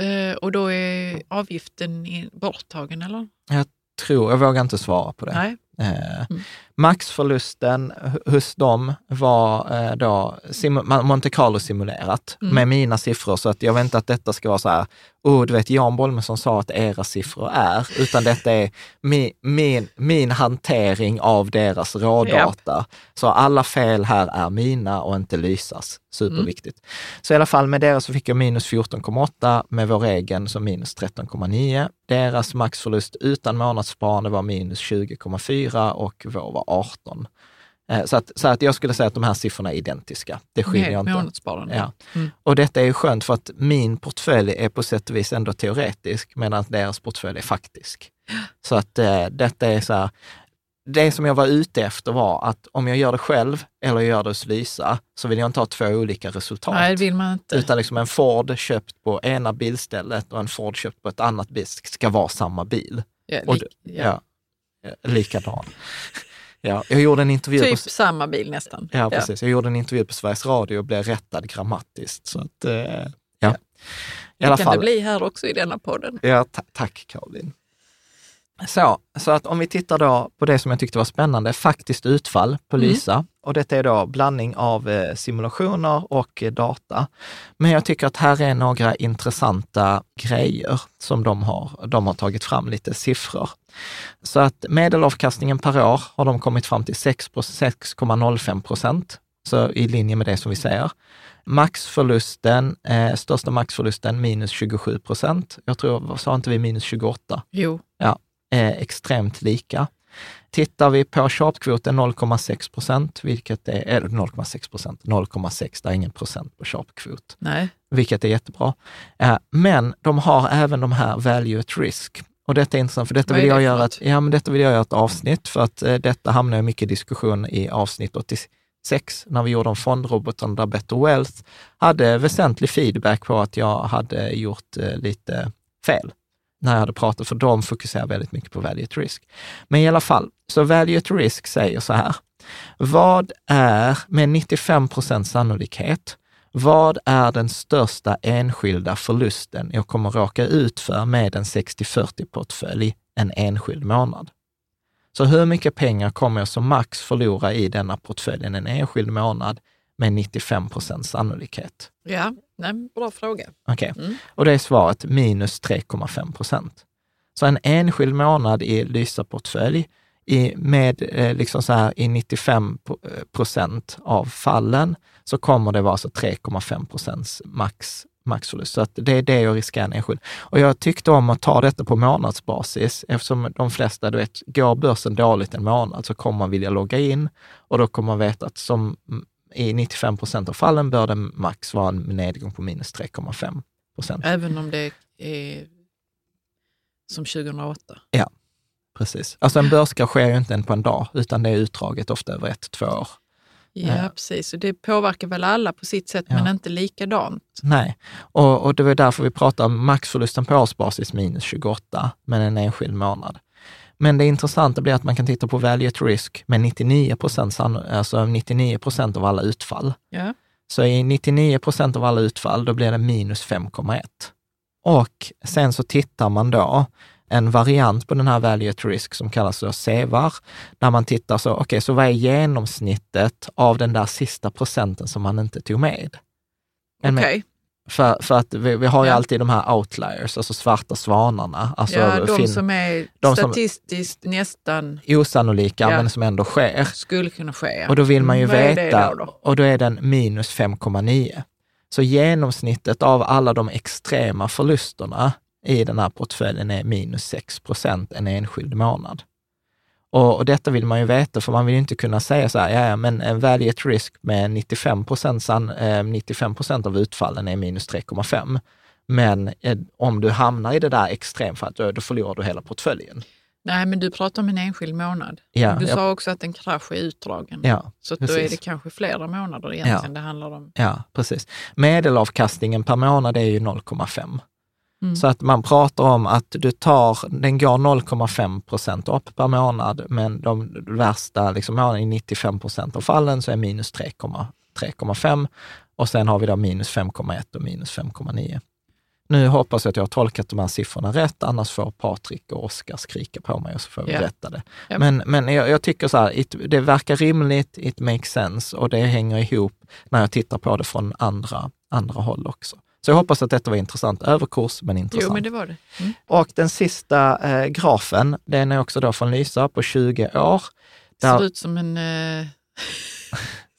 eh, och då är avgiften borttagen eller? Jag tror, jag vågar inte svara på det. Nej. Eh, mm. Maxförlusten hos dem var eh, då Monte Carlo simulerat mm. med mina siffror, så att jag vet inte att detta ska vara så här, oh, du vet Jan Bolmesson sa att era siffror är, utan detta är min, min, min hantering av deras rådata. Yep. Så alla fel här är mina och inte Lysas. Superviktigt. Mm. Så i alla fall med deras så fick jag minus 14,8, med vår egen så minus 13,9. Deras maxförlust utan månadssparande var minus 20,4 och vår var 18. Eh, så att, så att jag skulle säga att de här siffrorna är identiska. Det skiljer Nej, inte. Ja. Mm. Och detta är ju skönt för att min portfölj är på sätt och vis ändå teoretisk, medan deras portfölj är faktisk. Så att eh, detta är så här, det som jag var ute efter var att om jag gör det själv eller gör det hos Lysa, så vill jag inte ha två olika resultat. Nej, det vill man inte. Utan liksom en Ford köpt på ena bilstället och en Ford köpt på ett annat bil ska vara samma bil. Ja, li- ja. ja likadan. Ja, jag gjorde en intervju typ på, samma bil nästan. Ja, precis. Jag gjorde en intervju på Sveriges Radio och blev rättad grammatiskt. Så att, eh, ja. ja. I alla det kan fall. det bli här också i denna podden. Ja, tack Caroline. Så, så att om vi tittar då på det som jag tyckte var spännande, faktiskt utfall på mm. Lysa. Mm. Och detta är då blandning av eh, simulationer och eh, data. Men jag tycker att här är några intressanta grejer som de har. De har tagit fram lite siffror. Så att medelavkastningen per år har de kommit fram till 6,05 procent. Så i linje med det som vi säger. Maxförlusten, eh, största maxförlusten minus 27 procent. Jag tror, sa inte vi minus 28? Jo. Ja, eh, extremt lika. Tittar vi på sharpkvoten 0,6 procent, vilket är, eller 0,6 procent, 0,6, det är ingen procent på sharpkvot. Nej. Vilket är jättebra. Eh, men de har även de här value at risk. Och detta är intressant, för detta vill, jag göra ett, ja, men detta vill jag göra ett avsnitt, för att eh, detta hamnar i mycket diskussion i avsnitt 86, när vi gjorde om fondroboten där Better Wealth hade väsentlig feedback på att jag hade gjort eh, lite fel när jag hade pratat, för de fokuserar väldigt mycket på value at risk. Men i alla fall, så value at risk säger så här. Vad är, med 95 procents sannolikhet, vad är den största enskilda förlusten jag kommer råka ut för med en 60-40-portfölj en enskild månad? Så hur mycket pengar kommer jag som max förlora i denna portföljen en enskild månad med 95 procents sannolikhet? Ja, nej, bra fråga. Okej, okay. mm. och det är svaret minus 3,5 procent. Så en enskild månad i Lysa-portfölj i, med eh, liksom så här, i 95 procent av fallen så kommer det vara så 3,5 procents max, maxförlust. Så att det är det jag riskerar nedskydd. Och jag tyckte om att ta detta på månadsbasis eftersom de flesta, du vet, går börsen dåligt en månad så kommer man vilja logga in och då kommer man veta att som i 95 procent av fallen bör det max vara en nedgång på minus 3,5 procent. Även om det är som 2008? Ja, precis. Alltså en börskrasch sker ju inte på en dag, utan det är utdraget ofta över ett, två år. Ja, ja. precis. Och det påverkar väl alla på sitt sätt, ja. men inte likadant. Nej, och, och det var därför vi pratar om maxförlusten på årsbasis minus 28, men en enskild månad. Men det intressanta blir att man kan titta på value at risk med 99 procent, alltså 99 procent av alla utfall. Ja. Så i 99 procent av alla utfall, då blir det minus 5,1. Och sen så tittar man då en variant på den här value at risk som kallas för SEVAR, där man tittar så, okej, okay, så vad är genomsnittet av den där sista procenten som man inte tog med? Okej. Okay. För, för att vi, vi har ju ja. alltid de här outliers, alltså svarta svanarna. Alltså ja, de fin, som är de statistiskt som, nästan osannolika, ja. men som ändå sker. Skulle kunna ske. Och då vill man ju Vad veta, då då? och då är den minus 5,9. Så genomsnittet av alla de extrema förlusterna i den här portföljen är minus 6 procent en enskild månad. Och, och, detta vill man ju veta, för man vill inte kunna säga så här, ja, ja men en value at risk med 95 procent, eh, 95 procent av utfallen är minus 3,5. Men eh, om du hamnar i det där extremfallet, då, då förlorar du hela portföljen. Nej, men du pratar om en enskild månad. Ja, du ja. sa också att en krasch är utdragen. Ja, så då är det kanske flera månader egentligen det handlar om. Ja, precis. Medelavkastningen per månad är ju 0,5. Mm. Så att man pratar om att du tar, den går 0,5 procent upp per månad, men de värsta liksom, månaderna i 95 procent av fallen så är minus 3,5 och sen har vi då minus 5,1 och minus 5,9. Nu hoppas jag att jag har tolkat de här siffrorna rätt, annars får Patrik och Oskar skrika på mig och så får vi yeah. rätta det. Yep. Men, men jag, jag, tycker så här, it, det verkar rimligt, it makes sense och det hänger ihop när jag tittar på det från andra, andra håll också. Så jag hoppas att detta var intressant. Överkurs, men intressant. Jo, men det var det. Mm. Och den sista eh, grafen, den är också då från Lysa på 20 år. Där... Ser ut som en... Eh,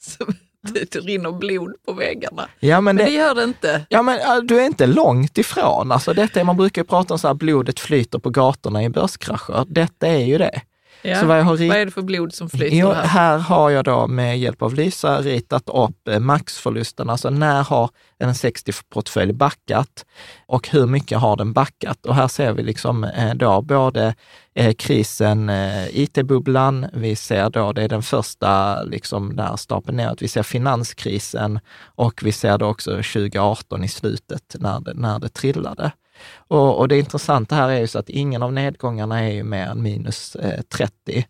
som det rinner blod på väggarna. Ja, men, men det, det, gör det inte. Ja, men du är inte långt ifrån. Alltså, detta är, man brukar prata om så här, blodet flyter på gatorna i börskrascher. Detta är ju det. Ja. Så vad, jag har rit... vad är det för blod som flyter jo, här? Här har jag då med hjälp av Lysa ritat upp eh, maxförlusten, alltså när har en 60-portfölj backat och hur mycket har den backat? Och här ser vi liksom eh, då både eh, krisen, IT-bubblan, vi ser då, det är den första liksom där stapeln neråt, vi ser finanskrisen och vi ser då också 2018 i slutet när det, när det trillade. Och, och det intressanta här är ju så att ingen av nedgångarna är ju mer än minus eh, 30,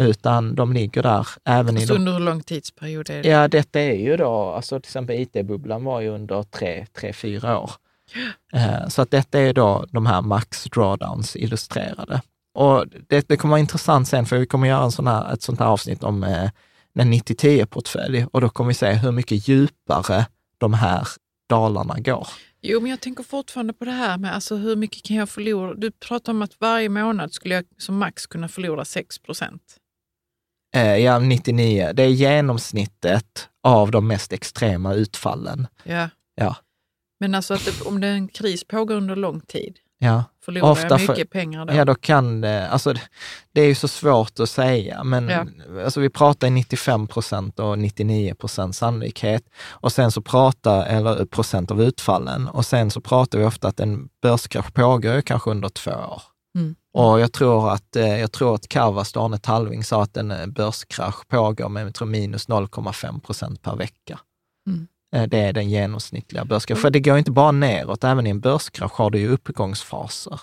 utan de ligger där även alltså i... under hur lång tidsperiod är det? Ja, detta är ju då, alltså till exempel IT-bubblan var ju under tre, tre fyra år. Eh, så att detta är då de här max drawdowns illustrerade. Och det, det kommer vara intressant sen, för vi kommer göra en sån här, ett sånt här avsnitt om eh, en 90-10-portfölj och då kommer vi se hur mycket djupare de här dalarna går. Jo, men jag tänker fortfarande på det här med alltså, hur mycket kan jag förlora? Du pratar om att varje månad skulle jag som max kunna förlora 6 procent. Eh, ja, 99. Det är genomsnittet av de mest extrema utfallen. Ja. ja. Men alltså att det, om det är en kris pågår under lång tid, Ja. Förlorar Ofta jag mycket för, pengar då? Ja, då kan det, alltså det är ju så svårt att säga, men ja. alltså vi pratar 95 procent och 99 procent sannolikhet och sen så pratar, eller procent av utfallen och sen så pratar vi ofta att en börskrasch pågår kanske under två år. Mm. Och jag tror att, eh, jag tror att Kavast, Arne Talving, sa att en eh, börskrasch pågår med jag tror minus 0,5 procent per vecka. Mm. Eh, det är den genomsnittliga börskraschen. Mm. För det går inte bara neråt, även i en börskrasch har du ju uppgångsfaser.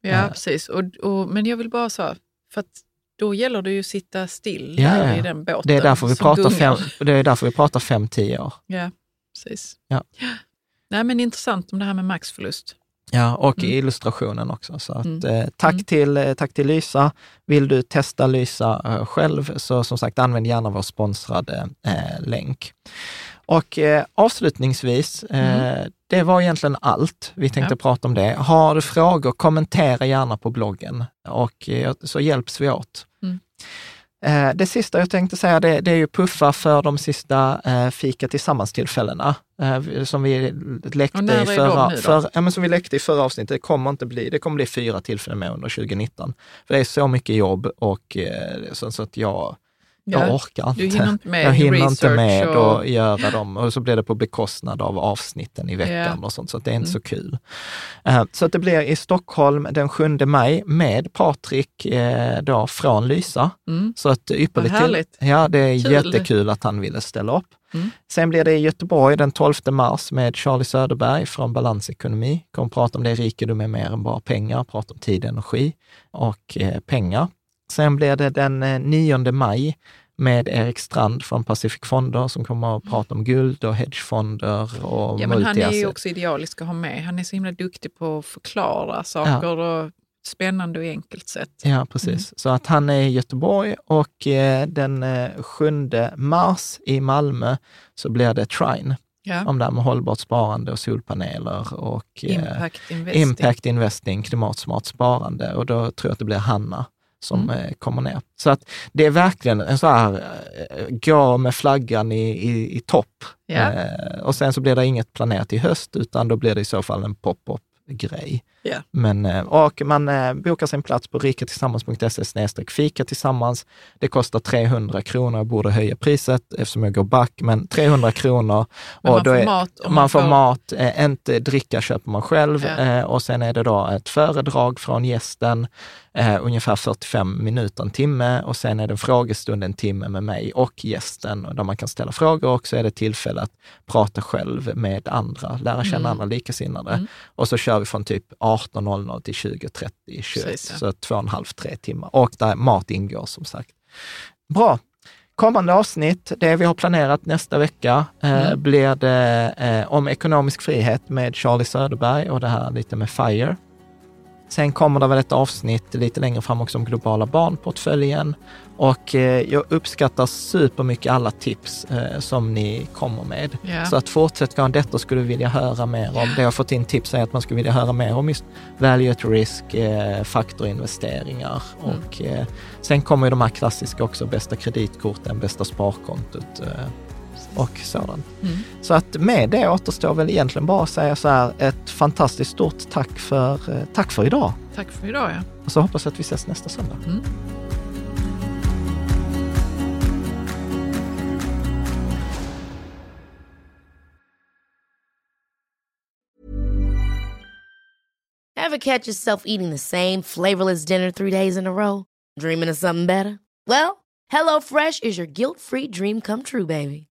Ja, ja precis. Och, och, men jag vill bara säga, för att då gäller det ju att sitta still ja, ja. i den båten det är därför vi pratar fem, Det är därför vi pratar 5-10 år. Ja, precis. Ja. Nej, men intressant om det här med maxförlust. Ja, och mm. illustrationen också. Så att, mm. eh, tack, mm. till, eh, tack till Lysa. Vill du testa Lysa eh, själv, så som sagt använd gärna vår sponsrade eh, länk. Och eh, avslutningsvis, eh, mm. det var egentligen allt vi tänkte ja. prata om det. Har du frågor, kommentera gärna på bloggen och eh, så hjälps vi åt. Mm. Eh, det sista jag tänkte säga, det, det är ju puffa för de sista eh, fika tillsammans-tillfällena eh, som vi läckte i förra, för, ja, men som vi läckte i förra avsnittet. Det kommer inte bli, det kommer bli fyra tillfällen med under 2019. För det är så mycket jobb och eh, så, så att jag jag ja, orkar inte. Du hinner inte med jag hinner inte med och... att göra dem. Och så blir det på bekostnad av avsnitten i veckan yeah. och sånt, så det är inte mm. så kul. Uh, så att det blir i Stockholm den 7 maj med Patrik uh, då från Lysa. Mm. Så att ypperligt till. Ja, det är kul. jättekul att han ville ställa upp. Mm. Sen blir det i Göteborg den 12 mars med Charlie Söderberg från Balansekonomi. Kommer prata om det rikedom är mer än bara pengar, prata om tid, energi och eh, pengar. Sen blir det den 9 eh, maj med Erik Strand från Pacific Fonder som kommer att prata om guld och hedgefonder och ja, men Han är ju också idealisk att ha med. Han är så himla duktig på att förklara saker ja. och spännande och enkelt sätt. Ja, precis. Mm. Så att han är i Göteborg och eh, den 7 eh, mars i Malmö så blir det Trine. Ja. Om det här med hållbart sparande och solpaneler och impact investing, impact investing klimatsmart sparande. Och då tror jag att det blir Hanna som mm. Eh, kommer ner. Så att det är verkligen en så här, eh, gå med flaggan i, i, i topp. Yeah. och sen så blir det inget planerat i höst, utan då blir det i så fall en pop-up grej. Yeah. Men, eh, och man eh, bokar sin plats på rikatillsammans.se fika tillsammans. Det kostar 300 kronor. Jag borde höja priset eftersom jag går back, men 300 kronor. Men och man, får är, mat man, man får mat. Eh, inte dricka köper man själv. Yeah. och sen är det då ett föredrag från gästen, ungefär 45 minuter, en timme. Och sen är det en frågestund en timme med mig och gästen, där man kan ställa frågor. Och så är det tillfälle att prata själv med andra, lära känna mm. andra likasinnade. Mm. Och så kör vi från typ 18.00 till 20.30, 21, så två och en halv, tre timmar. Och där mat ingår som sagt. Bra. Kommande avsnitt, det vi har planerat nästa vecka, eh, mm. blir det eh, om ekonomisk frihet med Charlie Söderberg och det här lite med FIRE. Sen kommer det väl ett avsnitt lite längre fram också om globala barnportföljen. Och eh, jag uppskattar supermycket alla tips eh, som ni kommer med. Yeah. Så att fortsätt gå detta skulle vi vilja höra mer om. Det jag har fått in tips är att man skulle vilja höra mer om just value at risk, eh, faktorinvesteringar mm. och sen kommer ju de här klassiska också, bästa kreditkorten, bästa sparkontot och sådant. Mm. Så att med det återstår väl egentligen bara att säga så här, ett fantastiskt stort tack för, eh, tack för idag. Tack för idag, ja. Och så hoppas jag att vi ses nästa söndag. Mm. Have catch yourself eating the same flavorless dinner three days in a row? Dreaming of something better? Well, HelloFresh is your guilt-free dream come true, baby.